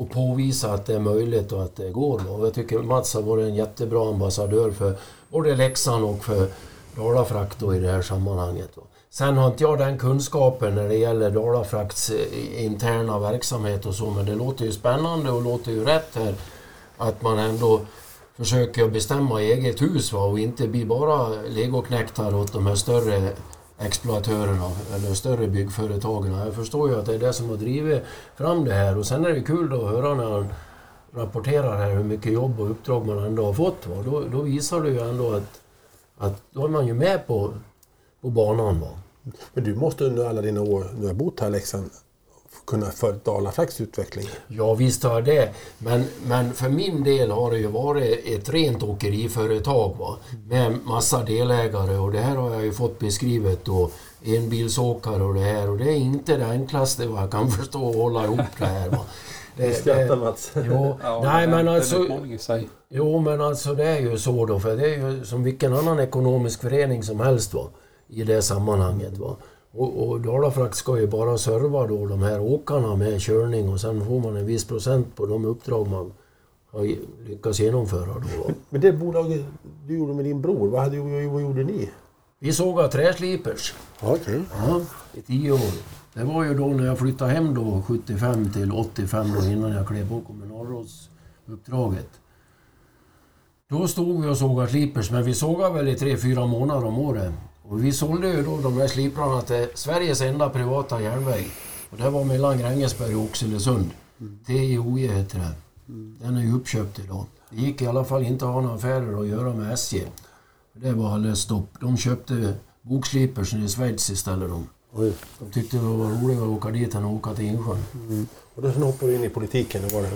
[SPEAKER 2] och påvisa att det är möjligt och att det går. Och jag tycker Mats har varit en jättebra ambassadör för både Leksand och för Dalafrakt i det här sammanhanget. Sen har inte jag den kunskapen när det gäller Dalafrakts eh, interna verksamhet och så men det låter ju spännande och låter ju rätt här att man ändå försöker bestämma i eget hus va? och inte bli bara legoknektar åt de här större exploatörerna eller större byggföretagen. Jag förstår ju att det är det som har drivit fram det här och sen är det kul att höra när han rapporterar här hur mycket jobb och uppdrag man ändå har fått. Va? Då, då visar det ju ändå att, att då är man ju med på, på banan. Va?
[SPEAKER 1] Men du måste under alla dina år du har bott här i Leksand kunna följt Dalaflax utveckling?
[SPEAKER 2] Ja visst har det. Men, men för min del har det ju varit ett rent åkeriföretag va? med massa delägare och det här har jag ju fått beskrivet då. Enbilsåkare och det här och det är inte det enklaste vad jag kan förstå att hålla ihop det här. Va?
[SPEAKER 1] Du skrattar Mats.
[SPEAKER 2] Jo, ja, nej, men alltså, jo men alltså det är ju så då för det är ju som vilken annan ekonomisk förening som helst va? i det sammanhanget. Va? Och, och Dalafrakt ska ju bara serva då de här åkarna med körning och sen får man en viss procent på de uppdrag man har lyckats genomföra. Då.
[SPEAKER 1] Men det bolaget du gjorde med din bror, vad, hade, vad gjorde ni?
[SPEAKER 2] Vi sågade träslipers.
[SPEAKER 1] Okay.
[SPEAKER 2] Ja, i tio år. Det var ju då när jag flyttade hem då 75 till 85 då innan jag klev på kommunalrådsuppdraget. Då stod vi och sågade slipers men vi sågade väl i tre, fyra månader om året. Och vi sålde ju då de här sliprarna till Sveriges enda privata järnväg. Och det var mellan Grängesberg och Oxelösund. Mm. TIOE heter det. Mm. Den är ju uppköpt idag. Det gick i alla fall inte att ha några affärer att göra med SJ. Det var alldeles stopp. De köpte bokslipers i Schweiz istället. De tyckte det var roligare att åka dit än att åka till Insjön.
[SPEAKER 1] Mm. Och då hoppar du in i politiken. Var det.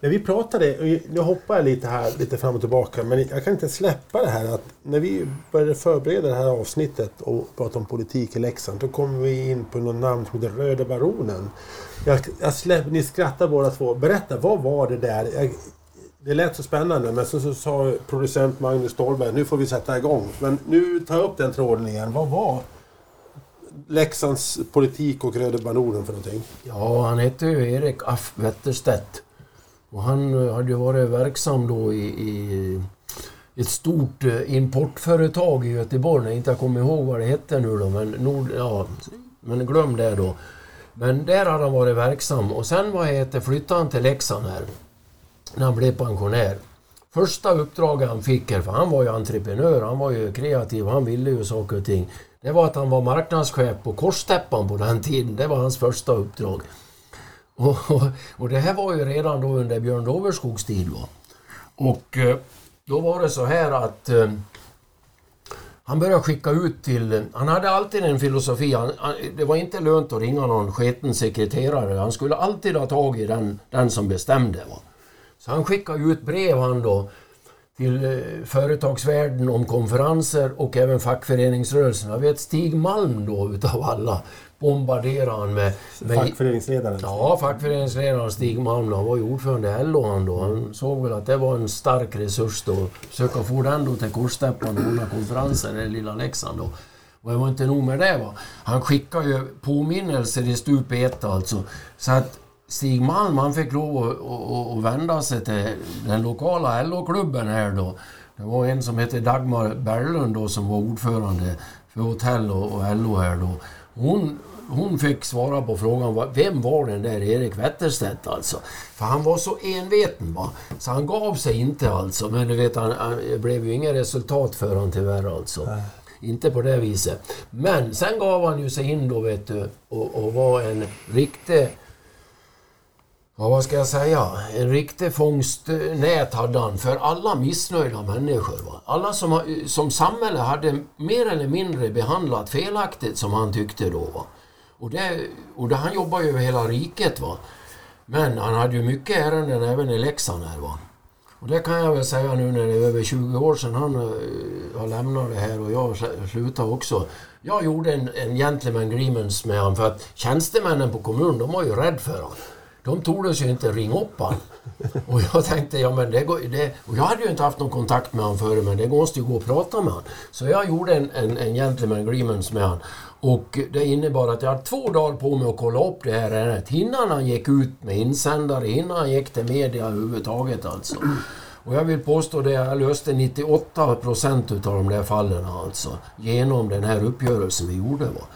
[SPEAKER 1] När vi pratade, nu hoppar jag lite här lite fram och tillbaka, men jag kan inte släppa det här att när vi började förbereda det här avsnittet och prata om politik i Leksand, då kom vi in på något namn som heter Röde Baronen. Jag, jag släpp, ni skrattar båda två. Berätta, vad var det där? Jag, det lät så spännande men så, så sa producent Magnus Ståhlberg, nu får vi sätta igång. Men nu tar jag upp den tråden igen. Vad var Leksands politik och Röde Banonen för någonting?
[SPEAKER 2] Ja, han hette ju Erik Aff Wetterstedt. Och han eh, hade ju varit verksam då i, i ett stort eh, importföretag i Göteborg. Jag inte kommer ihåg vad det hette nu då, men, Nord, ja, men glöm det då. Men där hade han varit verksam och sen vad heter, flyttade han till Leksand här. När han blev pensionär. Första uppdraget han fick här, för han var ju entreprenör, han var ju kreativ, han ville ju saker och ting. Det var att han var marknadschef på Korstäppan på den tiden. Det var hans första uppdrag. Och, och, och det här var ju redan då under Björn Doverskogs tid. Va? Och eh, då var det så här att eh, han började skicka ut till... Han hade alltid en filosofi. Han, han, det var inte lönt att ringa någon sketen sekreterare. Han skulle alltid ha tag i den, den som bestämde. Va? Så han skickade ut brev han då till eh, företagsvärlden om konferenser och även fackföreningsrörelsen. Jag vet Stig Malm då utav alla bombarderade han med... med
[SPEAKER 1] fackföreningsledaren?
[SPEAKER 2] Ja, fackföreningsledaren Stig Malm. Han var ju ordförande i LO han då. Han såg väl att det var en stark resurs då. Försöka få den då till Korstäppan och hålla konferenser i lilla Leksand då. Och det var inte nog med det va. Han skickade ju påminnelser i stup ett alltså. Så att Stig Malm han fick lov att, att, att vända sig till den lokala LO-klubben här då. Det var en som hette Dagmar Berglund då som var ordförande för hotell och, och LO här då. Hon, hon fick svara på frågan vem var den där Erik Wetterstedt alltså? För han var så enveten va. Så han gav sig inte alltså. Men du vet, han, han, det blev ju inga resultat för honom tyvärr alltså. Nej. inte på det viset. Men sen gav han ju sig in då vet du och, och var en riktig Ja, vad ska jag säga? En riktig fångstnät hade han för alla missnöjda människor. Va? Alla som, som samhället hade mer eller mindre behandlat felaktigt som han tyckte då. Va? Och, det, och det, han jobbade ju över hela riket. Va? Men han hade ju mycket ärenden även i Leksand här. Va? Och det kan jag väl säga nu när det är över 20 år sedan han eh, har lämnat det här och jag slutade också. Jag gjorde en, en gentleman agreements med honom för att tjänstemännen på kommunen de var ju rädda för honom. De tordes ju inte ringa upp honom. Och jag tänkte, ja men det går det, Och jag hade ju inte haft någon kontakt med honom förut men det måste ju gå att prata med honom. Så jag gjorde en, en, en gentleman agreement med honom. Och det innebar att jag hade två dagar på mig att kolla upp det här ärendet innan han gick ut med insändare, innan han gick till media överhuvudtaget alltså. Och jag vill påstå det, jag löste 98 procent utav de där fallen alltså. Genom den här uppgörelsen vi gjorde. Va?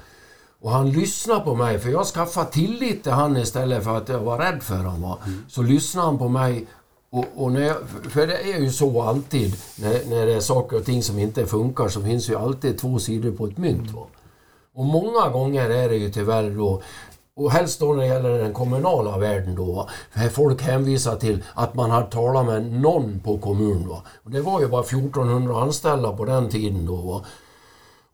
[SPEAKER 2] Och han lyssnade på mig, för jag skaffade tillit till han istället för att jag var rädd för honom. Mm. Så lyssnade han på mig. Och, och när jag, för det är ju så alltid, när, när det är saker och ting som inte funkar så finns ju alltid två sidor på ett mynt. Va? Och många gånger är det ju tyvärr då och helst då när det gäller den kommunala världen då. För folk hänvisar till att man har talat med någon på kommunen. Va? Och det var ju bara 1400 anställda på den tiden då. Va?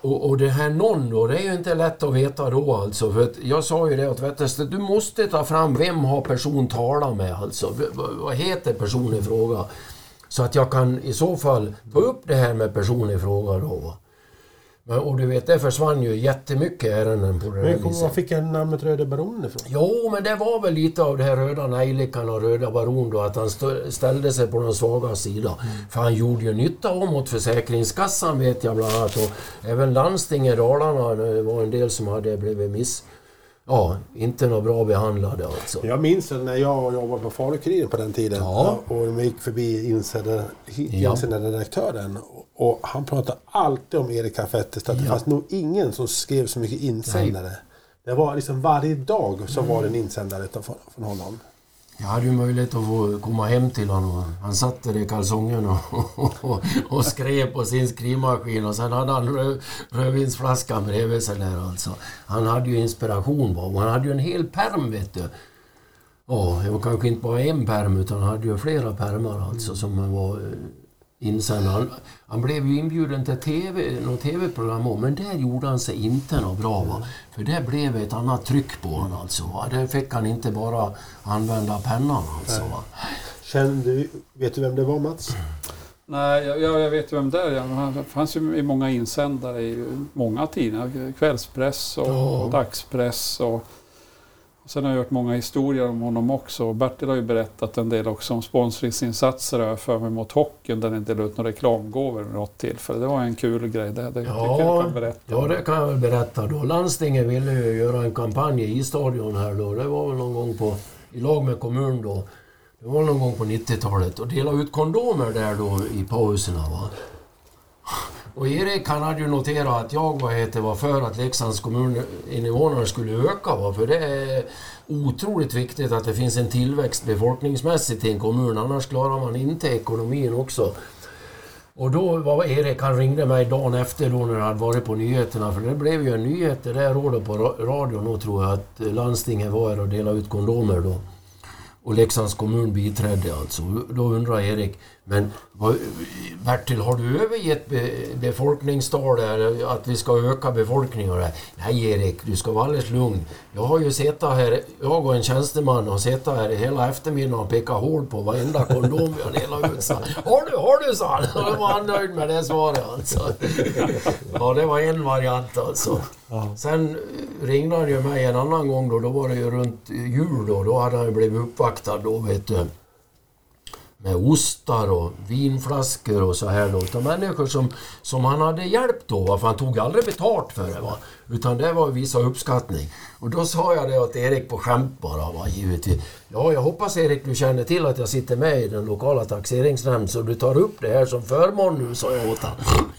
[SPEAKER 2] Och, och det här någon då, det är ju inte lätt att veta då alltså. För jag sa ju det åt Wetterstedt, du måste ta fram vem har person talat med alltså. V vad heter personen i fråga? Så att jag kan i så fall ta upp det här med personen i fråga då. Men, och du vet, det försvann ju jättemycket ärenden på det
[SPEAKER 1] men, viset. Var fick jag namnet Röda Baronen ifrån?
[SPEAKER 2] Jo, men det var väl lite av det här Röda Nejlikan och Röda Baron då, att han ställde sig på den svaga sida. Mm. För han gjorde ju nytta om mot Försäkringskassan vet jag bland annat. Och även landstinget Dalarna, det var en del som hade blivit miss Ja, inte något bra behandlade alltså.
[SPEAKER 1] Jag minns när jag jobbade på Falukuriren på den tiden ja. och vi gick förbi insändare-redaktören och han pratade alltid om Erik Affettes. Att det fanns nog ingen som skrev så mycket insändare. Nej. Det var liksom varje dag som mm. var en insändare från honom.
[SPEAKER 2] Jag hade ju möjlighet att få komma hem till honom. Han satt där i kalsongerna och, och, och, skrev på sin skrivmaskin och sen hade han röd, rödvinsflaskan bredvid sig där alltså. Han hade ju inspiration och han hade ju en hel perm vet du. Ja, det var kanske inte bara en perm utan han hade ju flera permar alltså som var eh, insändare. Han, han blev ju inbjuden till TV, något TV-program men där gjorde han sig inte något bra. Va? För det blev ett annat tryck på honom alltså. Va? Där fick han inte bara använda pennan alltså. Va?
[SPEAKER 1] Kände, vet du vem det var Mats?
[SPEAKER 3] Nej, jag, jag vet ju vem det är. Han fanns ju i många insändare i många tidningar. Kvällspress och oh. dagspress. Och Sen har jag hört många historier om honom också. Bertil har ju berättat en del också om sponsringsinsatser jag för mig mot hockeyn där ni delade ut några reklamgåvor vid något tillfälle. Det var en kul grej. Det, det
[SPEAKER 2] ja, jag kan berätta. Ja, det kan jag väl berätta. Då. Landstinget ville ju göra en kampanj i stadion här då. Det var väl någon gång på, i lag med kommun då. Det var någon gång på 90-talet och dela ut kondomer där då i pauserna. Va? Och Erik han hade ju noterat att jag vad heter, var för att Leksands kommuninvånare skulle öka. Va? För det är otroligt viktigt att det finns en tillväxt befolkningsmässigt i en kommun. Annars klarar man inte ekonomin också. Och då var Erik, han ringde mig dagen efter då när jag hade varit på nyheterna. För det blev ju en nyhet det där året på radion då tror jag att eh, landstinget var här och delade ut kondomer då. Och Leksands kommun biträdde alltså. Då undrar Erik, men vad, Bertil, har du övergett be, befolkningstal där, att vi ska öka befolkningen? Nej Erik, du ska vara alldeles lugn. Jag har ju suttit här, jag och en tjänsteman har suttit här hela eftermiddagen och pekat hål på varenda kondom vi har delat ut. Så, har du, har du, sa han. Då var han nöjd med det svaret alltså. Ja, det var en variant alltså. Sen ringde han ju mig en annan gång då, då var det ju runt jul då. Då hade han ju blivit uppvaktad då, vet du med ostar och vinflaskor och så här då. Utav människor som, som han hade hjälpt då. För han tog aldrig betalt för det. Va? Utan det var att visa uppskattning. Och då sa jag det åt Erik på skämt bara. Va? Givetvis. Ja, jag hoppas Erik du känner till att jag sitter med i den lokala taxeringsnämnden så du tar upp det här som förmån nu, sa jag åt honom.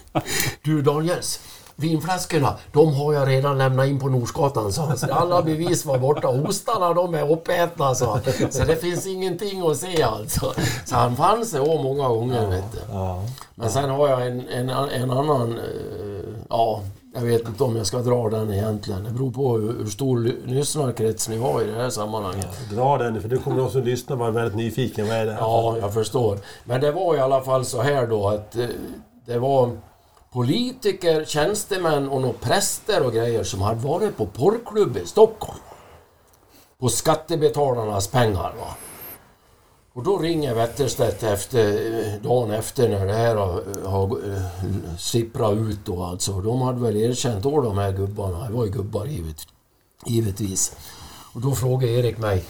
[SPEAKER 2] Du Daniels, vinflaskorna, de har jag redan lämnat in på Nordsgatan, sa han. Alla bevis var borta. Ostarna, de är uppätna, sa Så det finns ingenting att se alltså. Så han fann sig å många gånger, vet du. Men sen har jag en, en, en annan... Eh, ja, jag vet inte om jag ska dra den egentligen. Det beror på hur, hur stor lyssnarkrets ni har i det här sammanhanget.
[SPEAKER 1] Dra den, för du kommer de som lyssnar vara väldigt nyfiken. Vad är det här?
[SPEAKER 2] Ja, jag förstår. Men det var i alla fall så här då att eh, det var politiker, tjänstemän och några präster och grejer som hade varit på porrklubb i Stockholm. På skattebetalarnas pengar. Va? Och då ringer Wetterstedt efter, dagen efter när det här har, har eh, sipprat ut då alltså. De hade väl erkänt då de här gubbarna. Det var ju gubbar givet, givetvis. Och då frågar Erik mig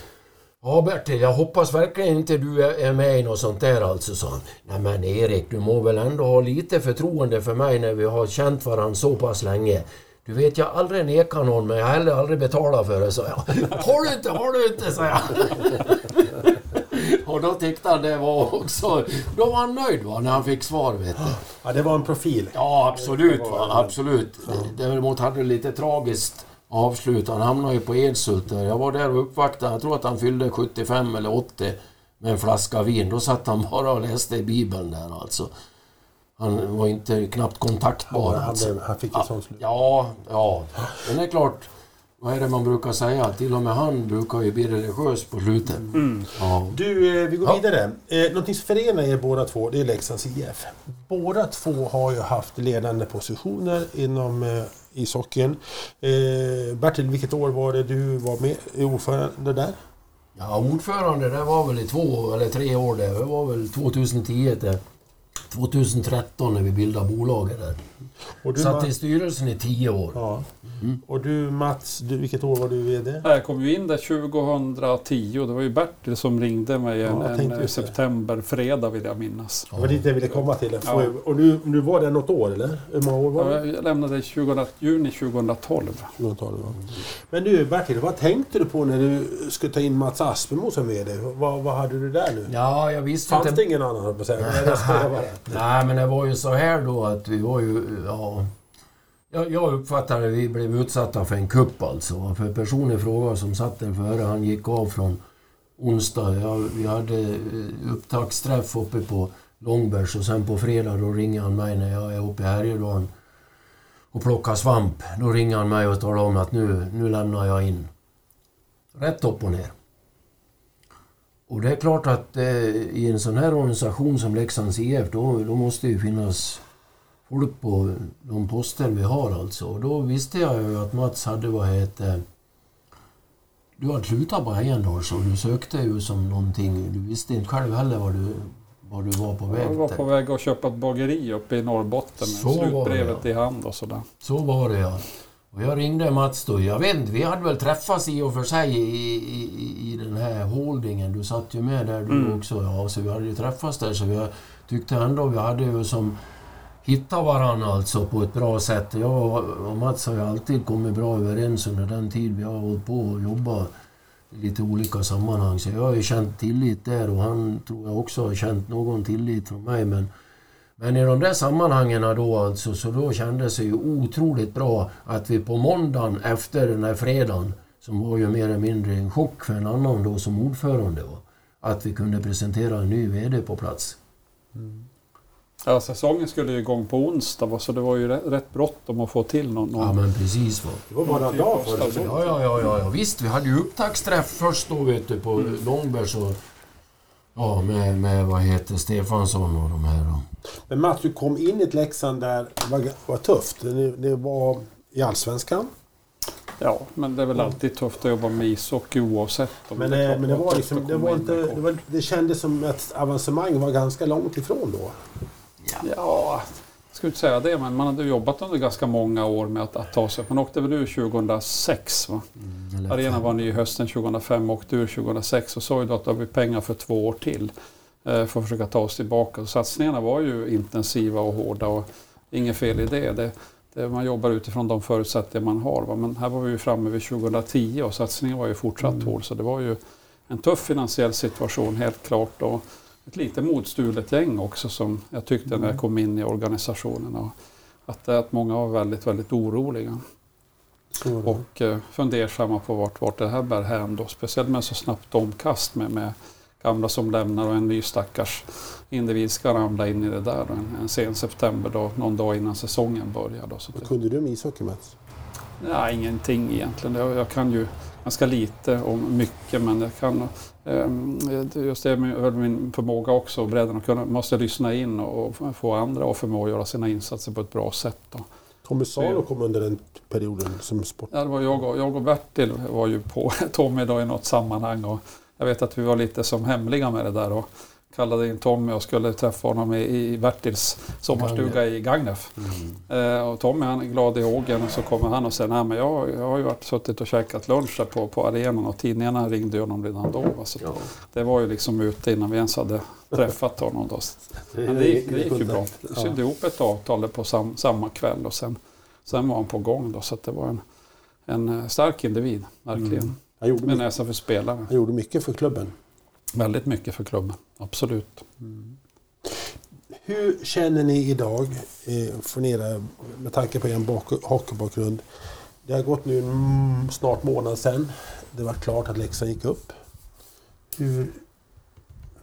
[SPEAKER 2] Ja Bertil, jag hoppas verkligen inte du är med i något sånt där alltså, sa han. Nej men Erik, du må väl ändå ha lite förtroende för mig när vi har känt varandra så pass länge. Du vet, jag aldrig nekat någon, men jag har heller aldrig betalat för det, sa jag. Har du inte, har du inte, sa jag. Och då tyckte han det var också... Då var han nöjd va, när han fick svar, vet du.
[SPEAKER 1] Ja, det var en profil.
[SPEAKER 2] Ja, absolut. Va? Absolut. Däremot hade det lite tragiskt avslut. Han hamnade ju på Edsult där. Jag var där och uppvaktade. Jag tror att han fyllde 75 eller 80 med en flaska vin. Då satt han bara och läste i Bibeln där alltså. Han var inte knappt kontaktbar.
[SPEAKER 1] Ja, han,
[SPEAKER 2] alltså.
[SPEAKER 1] han fick ett sånt slut.
[SPEAKER 2] Ja, ja. Men det är klart. Vad är det man brukar säga? Till och med han brukar ju bli religiös på slutet. Ja.
[SPEAKER 1] Du, eh, vi går
[SPEAKER 2] Ja.
[SPEAKER 1] vidare. Eh, någonting som förenar er båda två, det är Leksands IF. Båda två har ju haft ledande positioner inom eh, ishockeyn. Eh, Bertil, vilket år var det du var med i ordförande där?
[SPEAKER 2] Ja, ordförande det var väl i två eller tre år det. Det var väl 2010 till 2013 när vi bildade bolaget där.
[SPEAKER 1] Och du,
[SPEAKER 2] Satt i styrelsen i tio år.
[SPEAKER 1] ja. Och du Mats, du, vilket år var du VD?
[SPEAKER 3] Jag kom ju in där 2010 och det var ju Bertil som ringde mig en,
[SPEAKER 1] Ja,
[SPEAKER 3] en
[SPEAKER 1] det.
[SPEAKER 3] septemberfredag vill jag minnas.
[SPEAKER 1] Det var dit jag ville komma till.
[SPEAKER 3] Ja.
[SPEAKER 1] Och du, du var där något år eller? Hur många år var det?
[SPEAKER 3] Jag lämnade 20, juni 2012.
[SPEAKER 1] 20-talet, va? Men du Bertil, vad tänkte du på när du skulle ta in Mats Aspemo som VD? Vad, vad hade du där nu?
[SPEAKER 2] Ja, jag visste
[SPEAKER 1] Fanns
[SPEAKER 2] inte...
[SPEAKER 1] det ingen annan på att säga? Nej,
[SPEAKER 2] men det var ju så här då att vi var ju... Ja, jag, jag uppfattade att vi blev utsatta för en kupp alltså. För personen i fråga som satt där före, han gick av från onsdag. Ja, vi hade eh, upptaktsträff uppe på Långbergs och sen på fredag då ringer han mig när jag är uppe i Härjedalen och plockar svamp. Då ringer han mig och talar om att nu, nu lämnar jag in. Rätt upp och ner. Och det är klart att eh, i en sån här organisation som Leksands IF då, då måste ju finnas folk på de poster vi har alltså. Och då visste jag ju att Mats hade vad heter Du hade slutat på Ejendals och du sökte ju som någonting. Du visste inte själv heller vad du, vad du var på väg
[SPEAKER 3] Jag var på väg att köpa ett bageri uppe i Norrbotten
[SPEAKER 2] Så
[SPEAKER 3] med
[SPEAKER 2] det,
[SPEAKER 3] slutbrevet
[SPEAKER 2] ja.
[SPEAKER 3] i hand och sådär.
[SPEAKER 2] Så var det ja. Och jag ringde Mats då. Jag vet inte, vi hade väl träffats i och för sig i, i, i- i den här holdingen. Du satt ju med där du
[SPEAKER 3] Mm.
[SPEAKER 2] också. Ja, så vi hade ju träffats där. Så vi tyckte ändå vi hade ju som hitta varandra alltså på ett bra sätt. Jag och Mats har ju alltid kommit bra överens under den tid vi har hållit på och jobbat i lite olika sammanhang. Så jag har ju känt tillit där och han tror jag också har känt någon tillit från mig. Men men i de där sammanhangen då alltså, så då kändes det ju otroligt bra att vi på måndagen efter den här fredagen, som var ju mer eller mindre en chock för en annan då som ordförande, va, att vi kunde presentera en ny VD på plats. Mm.
[SPEAKER 3] Ja, säsongen skulle ju igång på onsdag va, så det var ju rätt, bråttom att få till någon.
[SPEAKER 2] Ja men precis va.
[SPEAKER 1] Det var bara en dag före säsongen.
[SPEAKER 2] Ja, ja, ja, ja, ja, visst. Vi hade ju upptaktsträff först då vet du på Långbergs och ja, med, med vad heter Stefansson och de här. Då.
[SPEAKER 1] Men Mats, du kom in i ett Leksand där det var, var tufft. Det, det var i Allsvenskan.
[SPEAKER 3] Ja, men det är väl alltid tufft att jobba med ishockey oavsett. om
[SPEAKER 1] Men, det,
[SPEAKER 3] klart
[SPEAKER 1] men det, var liksom, det, var
[SPEAKER 3] in
[SPEAKER 1] inte,
[SPEAKER 3] och
[SPEAKER 1] det, var, det kändes som att avancemang var ganska långt ifrån då.
[SPEAKER 3] Ja, jag skulle inte säga det, men man hade jobbat under ganska många år med att, att ta sig. Man åkte väl ur 2006 va?
[SPEAKER 2] Eller
[SPEAKER 3] Arenan var ny hösten 2005 och åkte ur 2006 och sa ju då att har vi pengar för två år till. eh, För att försöka ta oss tillbaka. Så satsningarna var ju intensiva och hårda och inget fel i det. det, det man jobbar utifrån de förutsättningar man har. Va? Men här var vi ju framme vid 2010 och satsningen var ju fortsatt
[SPEAKER 1] Mm.
[SPEAKER 3] hård. Så det var ju en tuff finansiell situation helt klart. Och ett lite modstulet gäng också som jag tyckte när
[SPEAKER 1] Mm.
[SPEAKER 3] jag kom in i organisationen. Att, att många var väldigt, väldigt oroliga.
[SPEAKER 1] Det.
[SPEAKER 3] Och eh, fundersamma på vart, vart det här bär hän då. Speciellt med så snabbt omkast med, med gamla som lämnar och en ny stackars individ ska ramla in i det där en, en sen september, då, någon dag innan säsongen börjar. Då, så
[SPEAKER 1] Vad kunde du om ishockey Mats?
[SPEAKER 3] Nej, ingenting egentligen. Jag, jag kan ju ganska lite om mycket men jag kan eh, just det med min förmåga också, bredden att kunna, måste lyssna in och få andra att förmå att göra sina insatser på ett bra sätt. Då.
[SPEAKER 1] Tommy Salo kom under den perioden som sport...
[SPEAKER 3] Ja, det var jag, och, jag och Bertil var ju på Tommy då i något sammanhang och jag vet att vi var lite som hemliga med det där. Och, kallade in Tommy och skulle träffa honom i Bertils sommarstuga i Gagnef. Mm. Eh, och Tommy han är glad i hågen och så kommer han och säger Nej, men jag, jag har ju varit suttit och käkat lunch på, på arenan och tidningarna ringde honom redan då. Så ja. Det var ju liksom ute innan vi ens hade träffat honom. Då. Men det gick, det gick ju bra. Vi sydde ihop ett avtal på sam, samma kväll och sen, sen var han på gång. Då, så det var en, en eh, stark individ, verkligen. Mm. Med näsa för spelare.
[SPEAKER 1] Han gjorde mycket för klubben.
[SPEAKER 3] Väldigt mycket för klubben, absolut. Mm.
[SPEAKER 1] Hur känner ni idag, eh, för era, med tanke på er hockeybakgrund? Det har gått nu snart månad sedan. Det var klart att Leksand gick upp. Hur,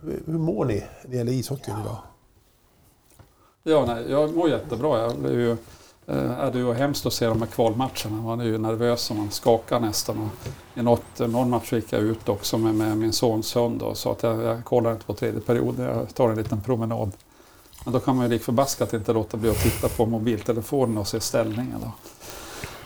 [SPEAKER 1] hur mår ni när det gäller ishockeyn idag?
[SPEAKER 3] Ja, nej, jag mår jättebra. Jag blev ju Eh, är det var hemskt att se de här kvalmatcherna. Man är ju nervös och man skakar nästan. Och I något, någon match gick jag ut också med, med min sons hund och sa att jag, jag kollar inte på tredje perioden, jag tar en liten promenad. Men då kan man ju lik förbaskat inte låta bli att titta på mobiltelefonen och se ställningen. Då.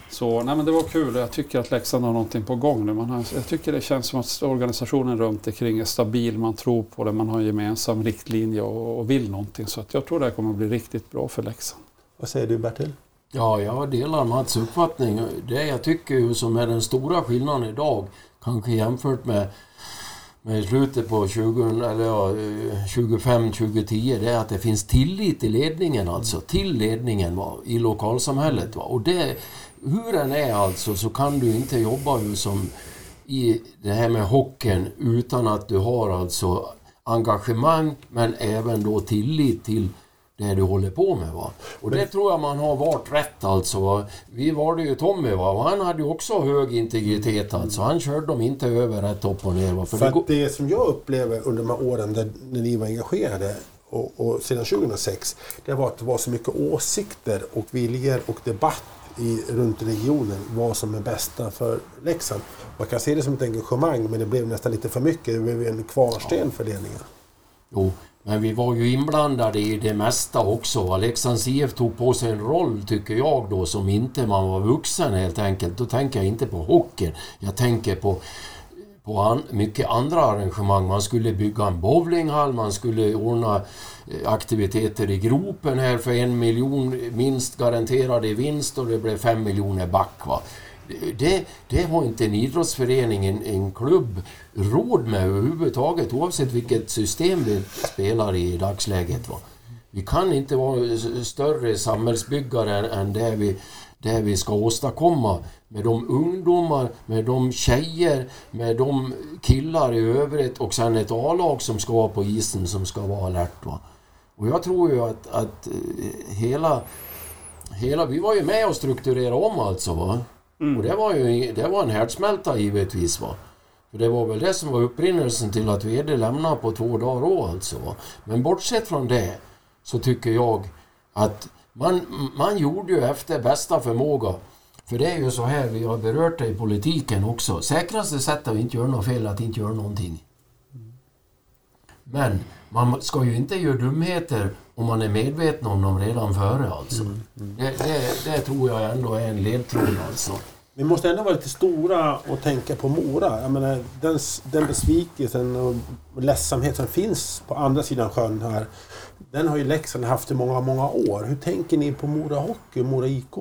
[SPEAKER 3] Så nej, men det var kul och jag tycker att Leksand har någonting på gång nu. Man har, jag tycker det känns som att organisationen runt omkring är stabil, man tror på det, man har en gemensam riktlinje och, och vill någonting. Så att jag tror det här kommer att bli riktigt bra för Leksand.
[SPEAKER 1] Vad säger du Bertil?
[SPEAKER 2] Ja, jag delar Mats uppfattning. Det jag tycker som är den stora skillnaden idag, kanske jämfört med, med slutet på 20, eller ja, 25-2010, det är att det finns tillit i ledningen alltså. Till ledningen va, i lokalsamhället. Va. Och det, hur den är alltså så kan du inte jobba som i det här med hockeyn utan att du har alltså engagemang men även då tillit till det du håller på med. Va? Och det tror jag man har varit rätt alltså. Va? Vi valde ju Tommy va? och han hade ju också hög integritet alltså. Han körde dem inte över rätt upp och ner. Va?
[SPEAKER 1] För, För det, det som jag upplever under de här åren där, när ni var engagerade och, och sedan 2006, det var att det var så mycket åsikter och viljor och debatt i, runt regionen vad som är bästa för Leksand. Man kan se det som ett engagemang men det blev nästan lite för mycket. Det blev en kvarsten för ledningen.
[SPEAKER 2] Jo, men vi var ju inblandade i det mesta också. Leksands IF tog på sig en roll, tycker jag då, som inte man var vuxen helt enkelt. Då tänker jag inte på hockeyn. Jag tänker på, på an, mycket andra arrangemang. Man skulle bygga en bowlinghall, man skulle ordna eh, aktiviteter i gropen här för en miljon minst garanterade i vinst och det blev fem miljoner back. Va? Det, det har inte en idrottsförening, en, en klubb, råd med överhuvudtaget oavsett vilket system vi spelar i i dagsläget. Va? Vi kan inte vara större samhällsbyggare än, det, vi, det vi ska åstadkomma med de ungdomar, med de tjejer, med de killar i övrigt och sen ett A-lag som ska vara på isen som ska vara alert. Va? Och jag tror ju att, att eh, hela, hela... Vi var ju med och strukturerade om alltså. Va? Mm. Och det var ju det var en härdsmälta givetvis. Va? För det var väl det som var upprinnelsen till att VD lämnade på två dagar då alltså. Va? Men bortsett från det så tycker jag att man, man gjorde ju efter bästa förmåga. För det är ju så här, vi har berört det i politiken också. Säkraste sättet att inte göra något fel är att inte göra någonting. Men man ska ju inte göra dumheter om man är medveten om dem redan före alltså. Mm, mm. Det, det, det, tror jag ändå är en ledtråd alltså.
[SPEAKER 1] Vi måste ändå vara lite stora och tänka på Mora. Jag menar, den, den besvikelsen och ledsamhet som finns på andra sidan sjön här. Den har ju Leksand haft i många, många år. Hur tänker ni på Mora Hockey och Mora IK?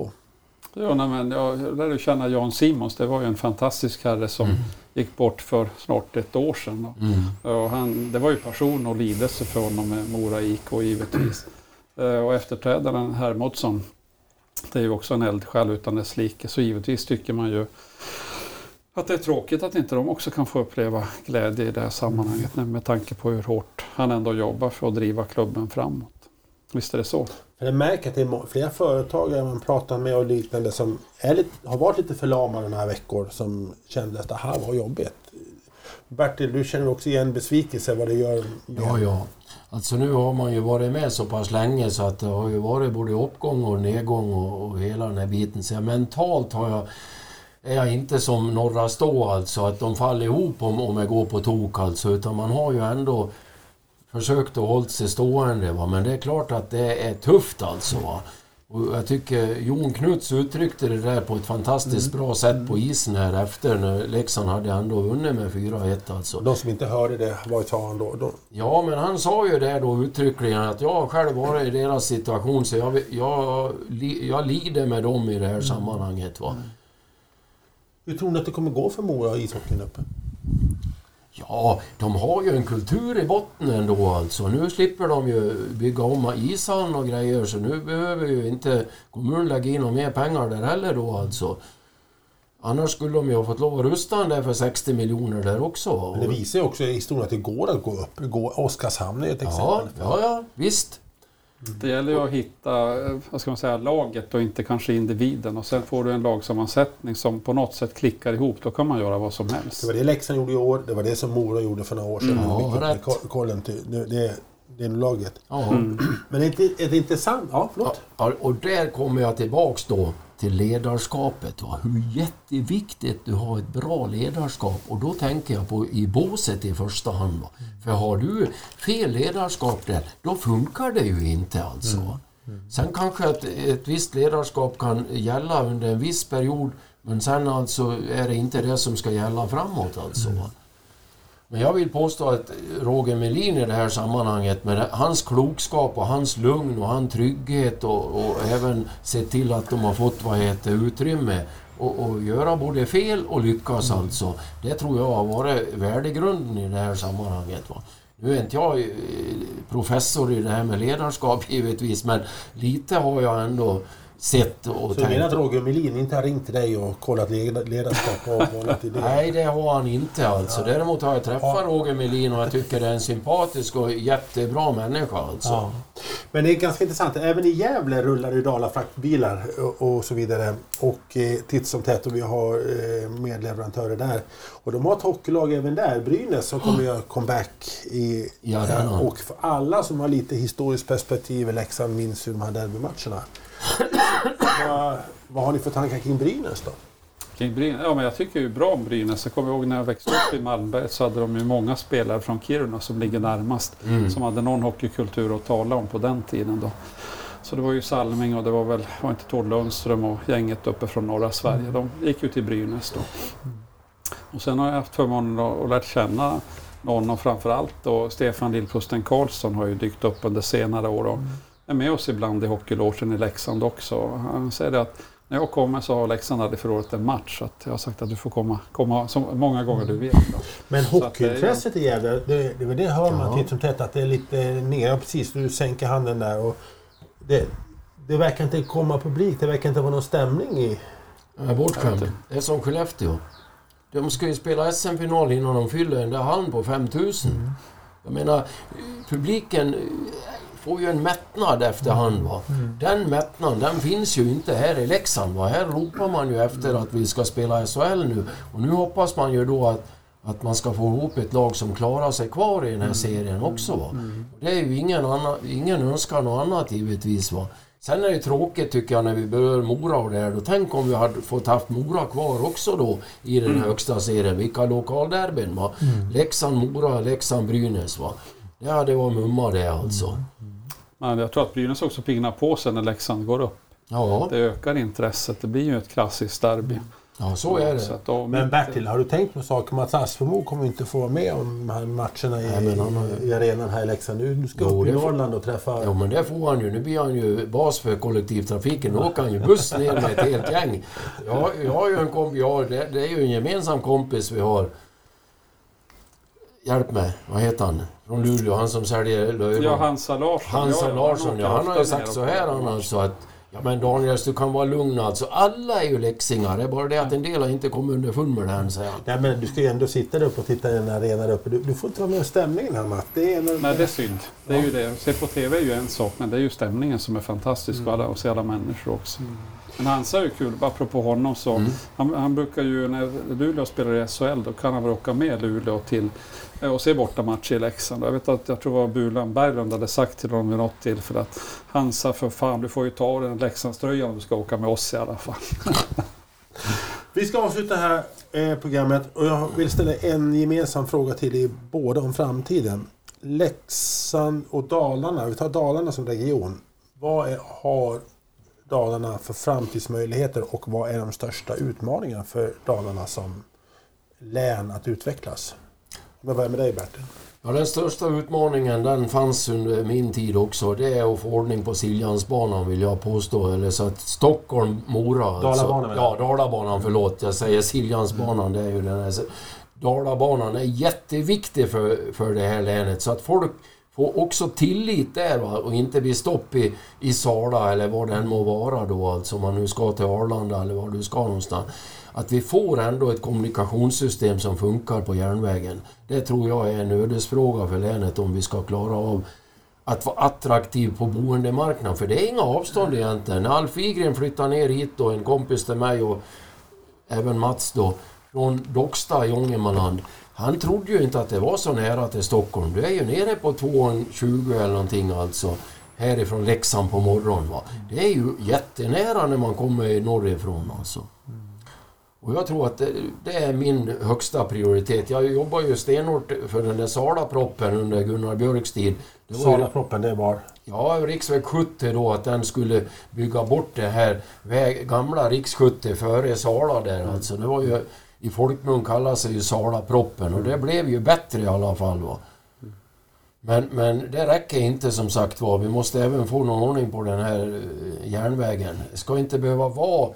[SPEAKER 3] Ja, nej, men jag lärde känna Jan Simons. Det var ju en fantastisk herre som mm. gick bort för snart ett år sedan. Mm. Och han, det var ju passion och lidelse för honom med Mora IK givetvis. Mm. Och efterträdaren Hermodsson, det är ju också en eldsjäl utan dess like. Så givetvis tycker man ju att det är tråkigt att inte de också kan få uppleva glädje i det här sammanhanget med tanke på hur hårt han ändå jobbar för att driva klubben framåt. Visst är det så?
[SPEAKER 1] Jag märker att det är flera företagare man pratar med och liknande som lite, har varit lite förlamade några veckor som kände att det här var jobbigt. Bertil, du känner också igen besvikelse vad det gör?
[SPEAKER 2] Ja, ja. Alltså nu har man ju varit med så pass länge så att det har ju varit både uppgång och nedgång och, och hela den här biten. Så mentalt har jag, är jag inte som Norra Stå alltså, att de faller ihop om, om jag går på tok alltså. Utan man har ju ändå försökt att hålla sig stående. Va? Men det är klart att det är tufft alltså. Va? Och jag tycker Jon Knuts uttryckte det där på ett fantastiskt mm. bra sätt på isen här efter när Leksand hade ändå vunnit med 4-1 alltså.
[SPEAKER 1] De som inte hörde det, vad sa han då? då?
[SPEAKER 2] Ja, men han sa ju det då uttryckligen att jag har själv varit i deras situation så jag, jag, jag lider med dem i det här mm. sammanhanget. Va?
[SPEAKER 1] Hur tror ni att det kommer gå för Mora ishockeyn uppe?
[SPEAKER 2] Ja, de har ju en kultur i botten ändå alltså. Nu slipper de ju bygga om ishallen och grejer så nu behöver ju inte kommunen lägga in mer pengar där heller då alltså. Annars skulle de ju ha fått lov att rusta den där för 60 miljoner där också.
[SPEAKER 1] Men det visar ju också i historien att det går att gå upp. Oskarshamn är ett exempel.
[SPEAKER 2] Ja, ja, ja visst.
[SPEAKER 3] Det gäller ju att hitta eh, vad ska man säga, laget och inte kanske individen. Och sen får du en lagsammansättning som på något sätt klickar ihop. Då kan man göra vad som helst.
[SPEAKER 1] Det var det Leksand gjorde i år. Det var det som Mora gjorde för några år sedan. Mm, ja, rätt. Kollen till, det, det, det är laget. Mm. Men är det, är det intressant? Ja, förlåt.
[SPEAKER 2] Ja, och där kommer jag tillbaks då till ledarskapet. Va? Hur jätteviktigt du har ett bra ledarskap. Och då tänker jag på i båset i första hand. Va? För har du fel ledarskap där, då funkar det ju inte alltså. Mm. Mm. Sen kanske att ett visst ledarskap kan gälla under en viss period men sen alltså är det inte det som ska gälla framåt alltså. Mm. Men jag vill påstå att Roger Melin i det här sammanhanget med hans klokskap och hans lugn och hans trygghet och, och även se till att de har fått vad heter, utrymme och, och göra både fel och lyckas mm. alltså. Det tror jag har varit värdegrunden i det här sammanhanget. Va? Nu är inte jag eh, professor i det här med ledarskap givetvis men lite har jag ändå sett och
[SPEAKER 1] Så du menar att Roger Melin inte har ringt till dig och kollat ledarskap och bollat idéer?
[SPEAKER 2] Nej, det har han inte alltså. Ja. Däremot har jag träffat ja. Roger Melin och jag tycker det är en sympatisk och jättebra människa alltså. Ja.
[SPEAKER 1] Men det är ganska intressant. Även i Gävle rullar det Dala fraktbilar och, och så vidare. Och eh, titt som tätt och vi har eh, medleverantörer där. Och de har ett hockeylag även där, Brynäs, som kommer göra comeback i... Ja, och för alla som har lite historiskt perspektiv i Leksand minns hur de här derbymatcherna vad, vad har ni för tankar kring Brynäs då?
[SPEAKER 3] Kring Brynäs? Ja, men jag tycker ju bra om Brynäs. Jag kommer ihåg när jag växte upp i Malmberget så hade de ju många spelare från Kiruna som ligger närmast. Mm. Som hade någon hockeykultur att tala om på den tiden. Då. Så det var ju Salming och det var väl, var inte Tord Lundström och gänget uppe från norra Sverige. De gick ju till Brynäs då. Och sen har jag haft förmånen att lära känna någon och framförallt då Stefan Lillkusten Karlsson har ju dykt upp under senare år. Och är med oss ibland i hockeylogen i Leksand också. Han säger att när jag kommer så har Leksand aldrig förlorat en match. Så jag har sagt att du får komma, komma så många gånger du vill. Då.
[SPEAKER 1] Men hockeyintresset i Gävle, det, det, det hör man ja. titt som tätt att det är lite nere. Precis, du sänker handen där. Och det, det verkar inte komma publik, det verkar inte vara någon stämning i...
[SPEAKER 2] Ja, bortskämd. Det är som Skellefteå. De ska ju spela SM-final innan de fyller den där hallen på 5000. Mm. Jag menar, publiken får ju en mättnad efterhand. Va? Mm. Den mättnaden den finns ju inte här i Leksand. Va? Här ropar man ju efter att vi ska spela SHL nu. Och nu hoppas man ju då att, att man ska få ihop ett lag som klarar sig kvar i den här serien också. Va? Mm. Det är ju ingen, annan, ingen önskar något annat givetvis. Va? Sen är det tråkigt tycker jag när vi berör Mora och det här. Då tänk om vi hade fått haft Mora kvar också då i den mm. högsta serien. Vilka lokalderbyn va? Mm. Leksand-Mora, Leksand-Brynäs va. Det hade varit mumma det alltså. Mm.
[SPEAKER 3] Men jag tror att Brynäs också pignar på sig när Leksand går upp. Ja. Det ökar intresset. Det blir ju ett klassiskt derby.
[SPEAKER 2] Ja, så är det. Så
[SPEAKER 1] då, men Bertil, har du tänkt på saker? Mats Aspermo kommer inte få vara med om de här matcherna i, Nej, har... i arenan här i Leksand. Du ska jo, upp i Norrland och träffa...
[SPEAKER 2] Jo, men det får han ju. Nu blir han ju bas för kollektivtrafiken. Nu åker han ju buss ner med ett helt gäng. Jag, jag har ju en kompis, ja, det, det är ju en gemensam kompis vi har. Hjälp mig, vad heter han? Från Luleå, han som säljer löjrom.
[SPEAKER 3] Ja, Hansa Larsson.
[SPEAKER 2] Hansa Larsson, ja. Han har ju sagt så här han alltså att Ja men Daniel, du kan vara lugn alltså. Alla är ju läxingar. Det är bara det att en del har inte kommit underfund med det här, säger han.
[SPEAKER 1] Nej men du ska ju ändå sitta där uppe och titta i den arenan uppe. Du, du, får inte vara med stämningen här Matt.
[SPEAKER 3] Det är en... Nej det är synd. Det är ja. ju det. Se på TV är ju en sak men det är ju stämningen som är fantastisk mm. och, alla, och se alla människor också. Mm. Men Hansa är ju kul, apropå honom så.
[SPEAKER 2] Mm.
[SPEAKER 3] Han, han brukar ju, när Luleå spelar i SHL, då kan han väl åka med Luleå till eh, och se bortamatcher i Leksand. Jag vet att jag tror det var Bulan Berglund hade sagt till honom vid något tillfälle att Hansa för fan, du får ju ta av den Leksandströjan om du ska åka med oss i alla fall.
[SPEAKER 1] Vi ska avsluta här eh, programmet och jag vill ställa en gemensam fråga till er båda om framtiden. Leksand och Dalarna, vi tar Dalarna som region. Vad är, har Dalarna för framtidsmöjligheter och vad är de största utmaningarna för Dalarna som län att utvecklas? Om jag börjar med dig Bertil.
[SPEAKER 2] Ja, den största utmaningen den fanns under min tid också. Det är att få ordning på Siljansbanan vill jag påstå. Eller så att Stockholm-Mora... Alltså,
[SPEAKER 1] Dalabanan, jag.
[SPEAKER 2] Ja, Dalabanan. Förlåt. Jag säger Siljansbanan. Det är ju den här... Dalabanan är jätteviktig för, för det här länet. Så att folk Få också tillit där va? och inte bli stopp i, i Sala eller vad det än må vara då. Alltså om man nu ska till Arlanda eller var du ska någonstans. Att vi får ändå ett kommunikationssystem som funkar på järnvägen. Det tror jag är en ödesfråga för länet om vi ska klara av att vara attraktiv på boendemarknaden. För det är inga avstånd egentligen. När Alf Igren flyttade ner hit då, en kompis till mig och även Mats då, från Docksta i Ångermanland. Han trodde ju inte att det var så nära till Stockholm. Du är ju nere på 2,20 eller någonting alltså. Härifrån Leksand på morgonen. Va? Det är ju jättenära när man kommer norrifrån alltså. Och jag tror att det, det är min högsta prioritet. Jag jobbar ju stenhårt för den där Sala-proppen under Gunnar Björks tid.
[SPEAKER 1] Salaproppen, det var...
[SPEAKER 2] Ja, riksväg 70 då, att den skulle bygga bort det här väg, gamla riks 70 före Sala där alltså. Det var ju, i folkmun kallas det ju Sala-proppen och det blev ju bättre i alla fall. Va? Men, men det räcker inte som sagt var. Vi måste även få någon ordning på den här eh, järnvägen. Det ska inte behöva vara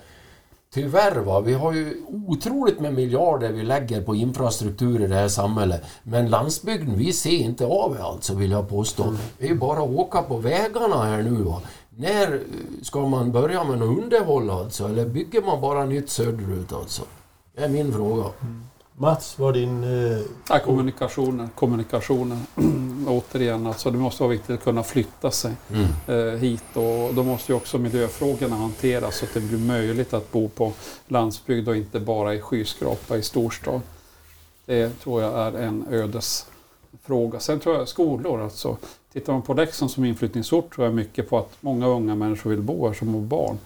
[SPEAKER 2] Tyvärr va, vi har ju otroligt med miljarder vi lägger på infrastruktur i det här samhället. Men landsbygden, vi ser inte av det alltså vill jag påstå. Det är ju bara att åka på vägarna här nu va. När eh, ska man börja med något underhåll alltså? Eller bygger man bara nytt söderut alltså? Det är min fråga.
[SPEAKER 1] Mats, vad din... Eh,
[SPEAKER 3] Ja, kommunikationen, kommunikationen. Återigen, alltså det måste vara viktigt att kunna flytta sig
[SPEAKER 2] Mm.
[SPEAKER 3] eh, hit och då måste ju också miljöfrågorna hanteras så att det blir möjligt att bo på landsbygd och inte bara i skyskrapa i storstad. Det tror jag är en ödesfråga. Sen tror jag skolor, alltså tittar man på Leksand som inflyttningsort tror jag mycket på att många unga människor vill bo här som har barn.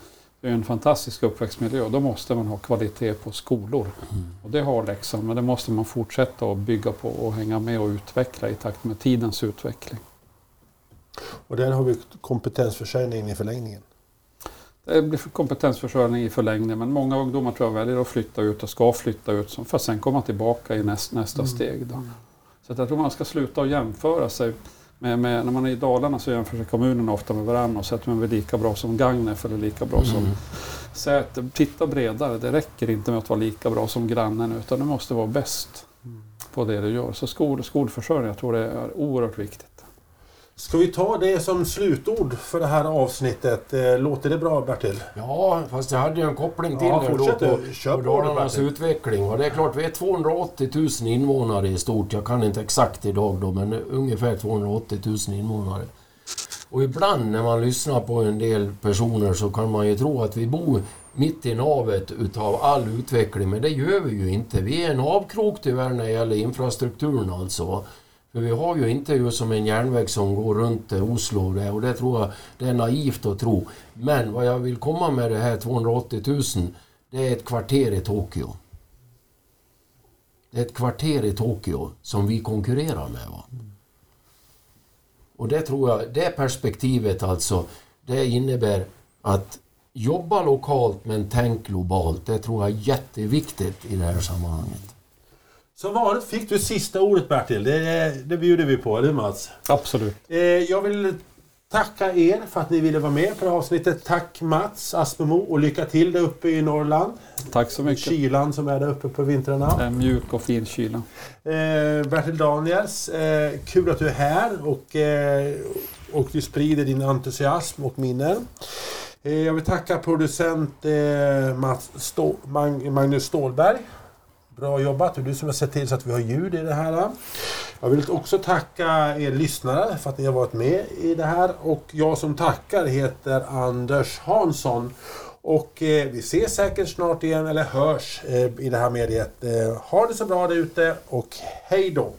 [SPEAKER 3] Det är en fantastisk uppväxtmiljö och då måste man ha kvalitet på skolor. Och det har Leksand, men det måste man fortsätta att bygga på och hänga med och utveckla i takt med tidens utveckling.
[SPEAKER 1] och där har vi kompetensförsörjning i förlängningen.
[SPEAKER 3] Det blir för kompetensförsörjning i förlängningen, men många ungdomar tror jag väljer att flytta ut och ska flytta ut för att sen komma tillbaka i näst, nästa steg. Då. Så att jag tror man ska sluta att jämföra sig. Med, med, när man är i Dalarna så jämför sig kommunerna ofta med varandra och säger att man är lika bra som Gagnef eller lika bra som
[SPEAKER 2] Mm.
[SPEAKER 3] Säter. Titta bredare, det räcker inte med att vara lika bra som grannen utan du måste vara bäst på det du gör. Så skol, skolförsörjning, jag tror det är oerhört viktigt.
[SPEAKER 1] Ska vi ta det som slutord för det här avsnittet? Eh, Låter det bra Bertil?
[SPEAKER 2] Ja, fast jag hade ju en koppling till
[SPEAKER 1] Ja,
[SPEAKER 2] det då på.
[SPEAKER 1] Kör
[SPEAKER 2] på Dalarnas utveckling. Och det är klart, vi är 280 000 invånare i stort. Jag kan inte exakt idag då, men ungefär 280 000 invånare. Och ibland när man lyssnar på en del personer så kan man ju tro att vi bor mitt i navet utav all utveckling, men det gör vi ju inte. Vi är en avkrok tyvärr när det gäller infrastrukturen alltså. För vi har ju inte som en järnväg som går runt eh, Oslo det, och det tror jag det är naivt att tro. Men vad jag vill komma med det här 280 000, det är ett kvarter i Tokyo. Det är ett kvarter i Tokyo som vi konkurrerar med. Va? Och det tror jag, det perspektivet alltså, det innebär att jobba lokalt men tänk globalt. Det tror jag är jätteviktigt i det här sammanhanget.
[SPEAKER 1] Som vanligt fick du sista ordet Bertil. Det, det bjuder vi på, eller hur Mats?
[SPEAKER 3] Absolut.
[SPEAKER 1] Eh, jag vill tacka er för att ni ville vara med på det här avsnittet. Tack Mats Aspemo och lycka till där uppe i Norrland.
[SPEAKER 3] Tack så mycket.
[SPEAKER 1] Kylan som är där uppe på vintrarna.
[SPEAKER 3] En mjuk och fin kyla.
[SPEAKER 1] Eh, Bertil Daniels, eh, kul att du är här och, eh, och du sprider din entusiasm och minnen. Eh, jag vill tacka producent eh, Mats Stå- Mag- Magnus Stålberg. Bra jobbat. Det är du som har sett till så att vi har ljud i det här. Jag vill också tacka er lyssnare för att ni har varit med i det här. Och jag som tackar heter Anders Hansson. Och eh, vi ses säkert snart igen, eller hörs eh, i det här mediet. Eh, ha det så bra där ute och hej då!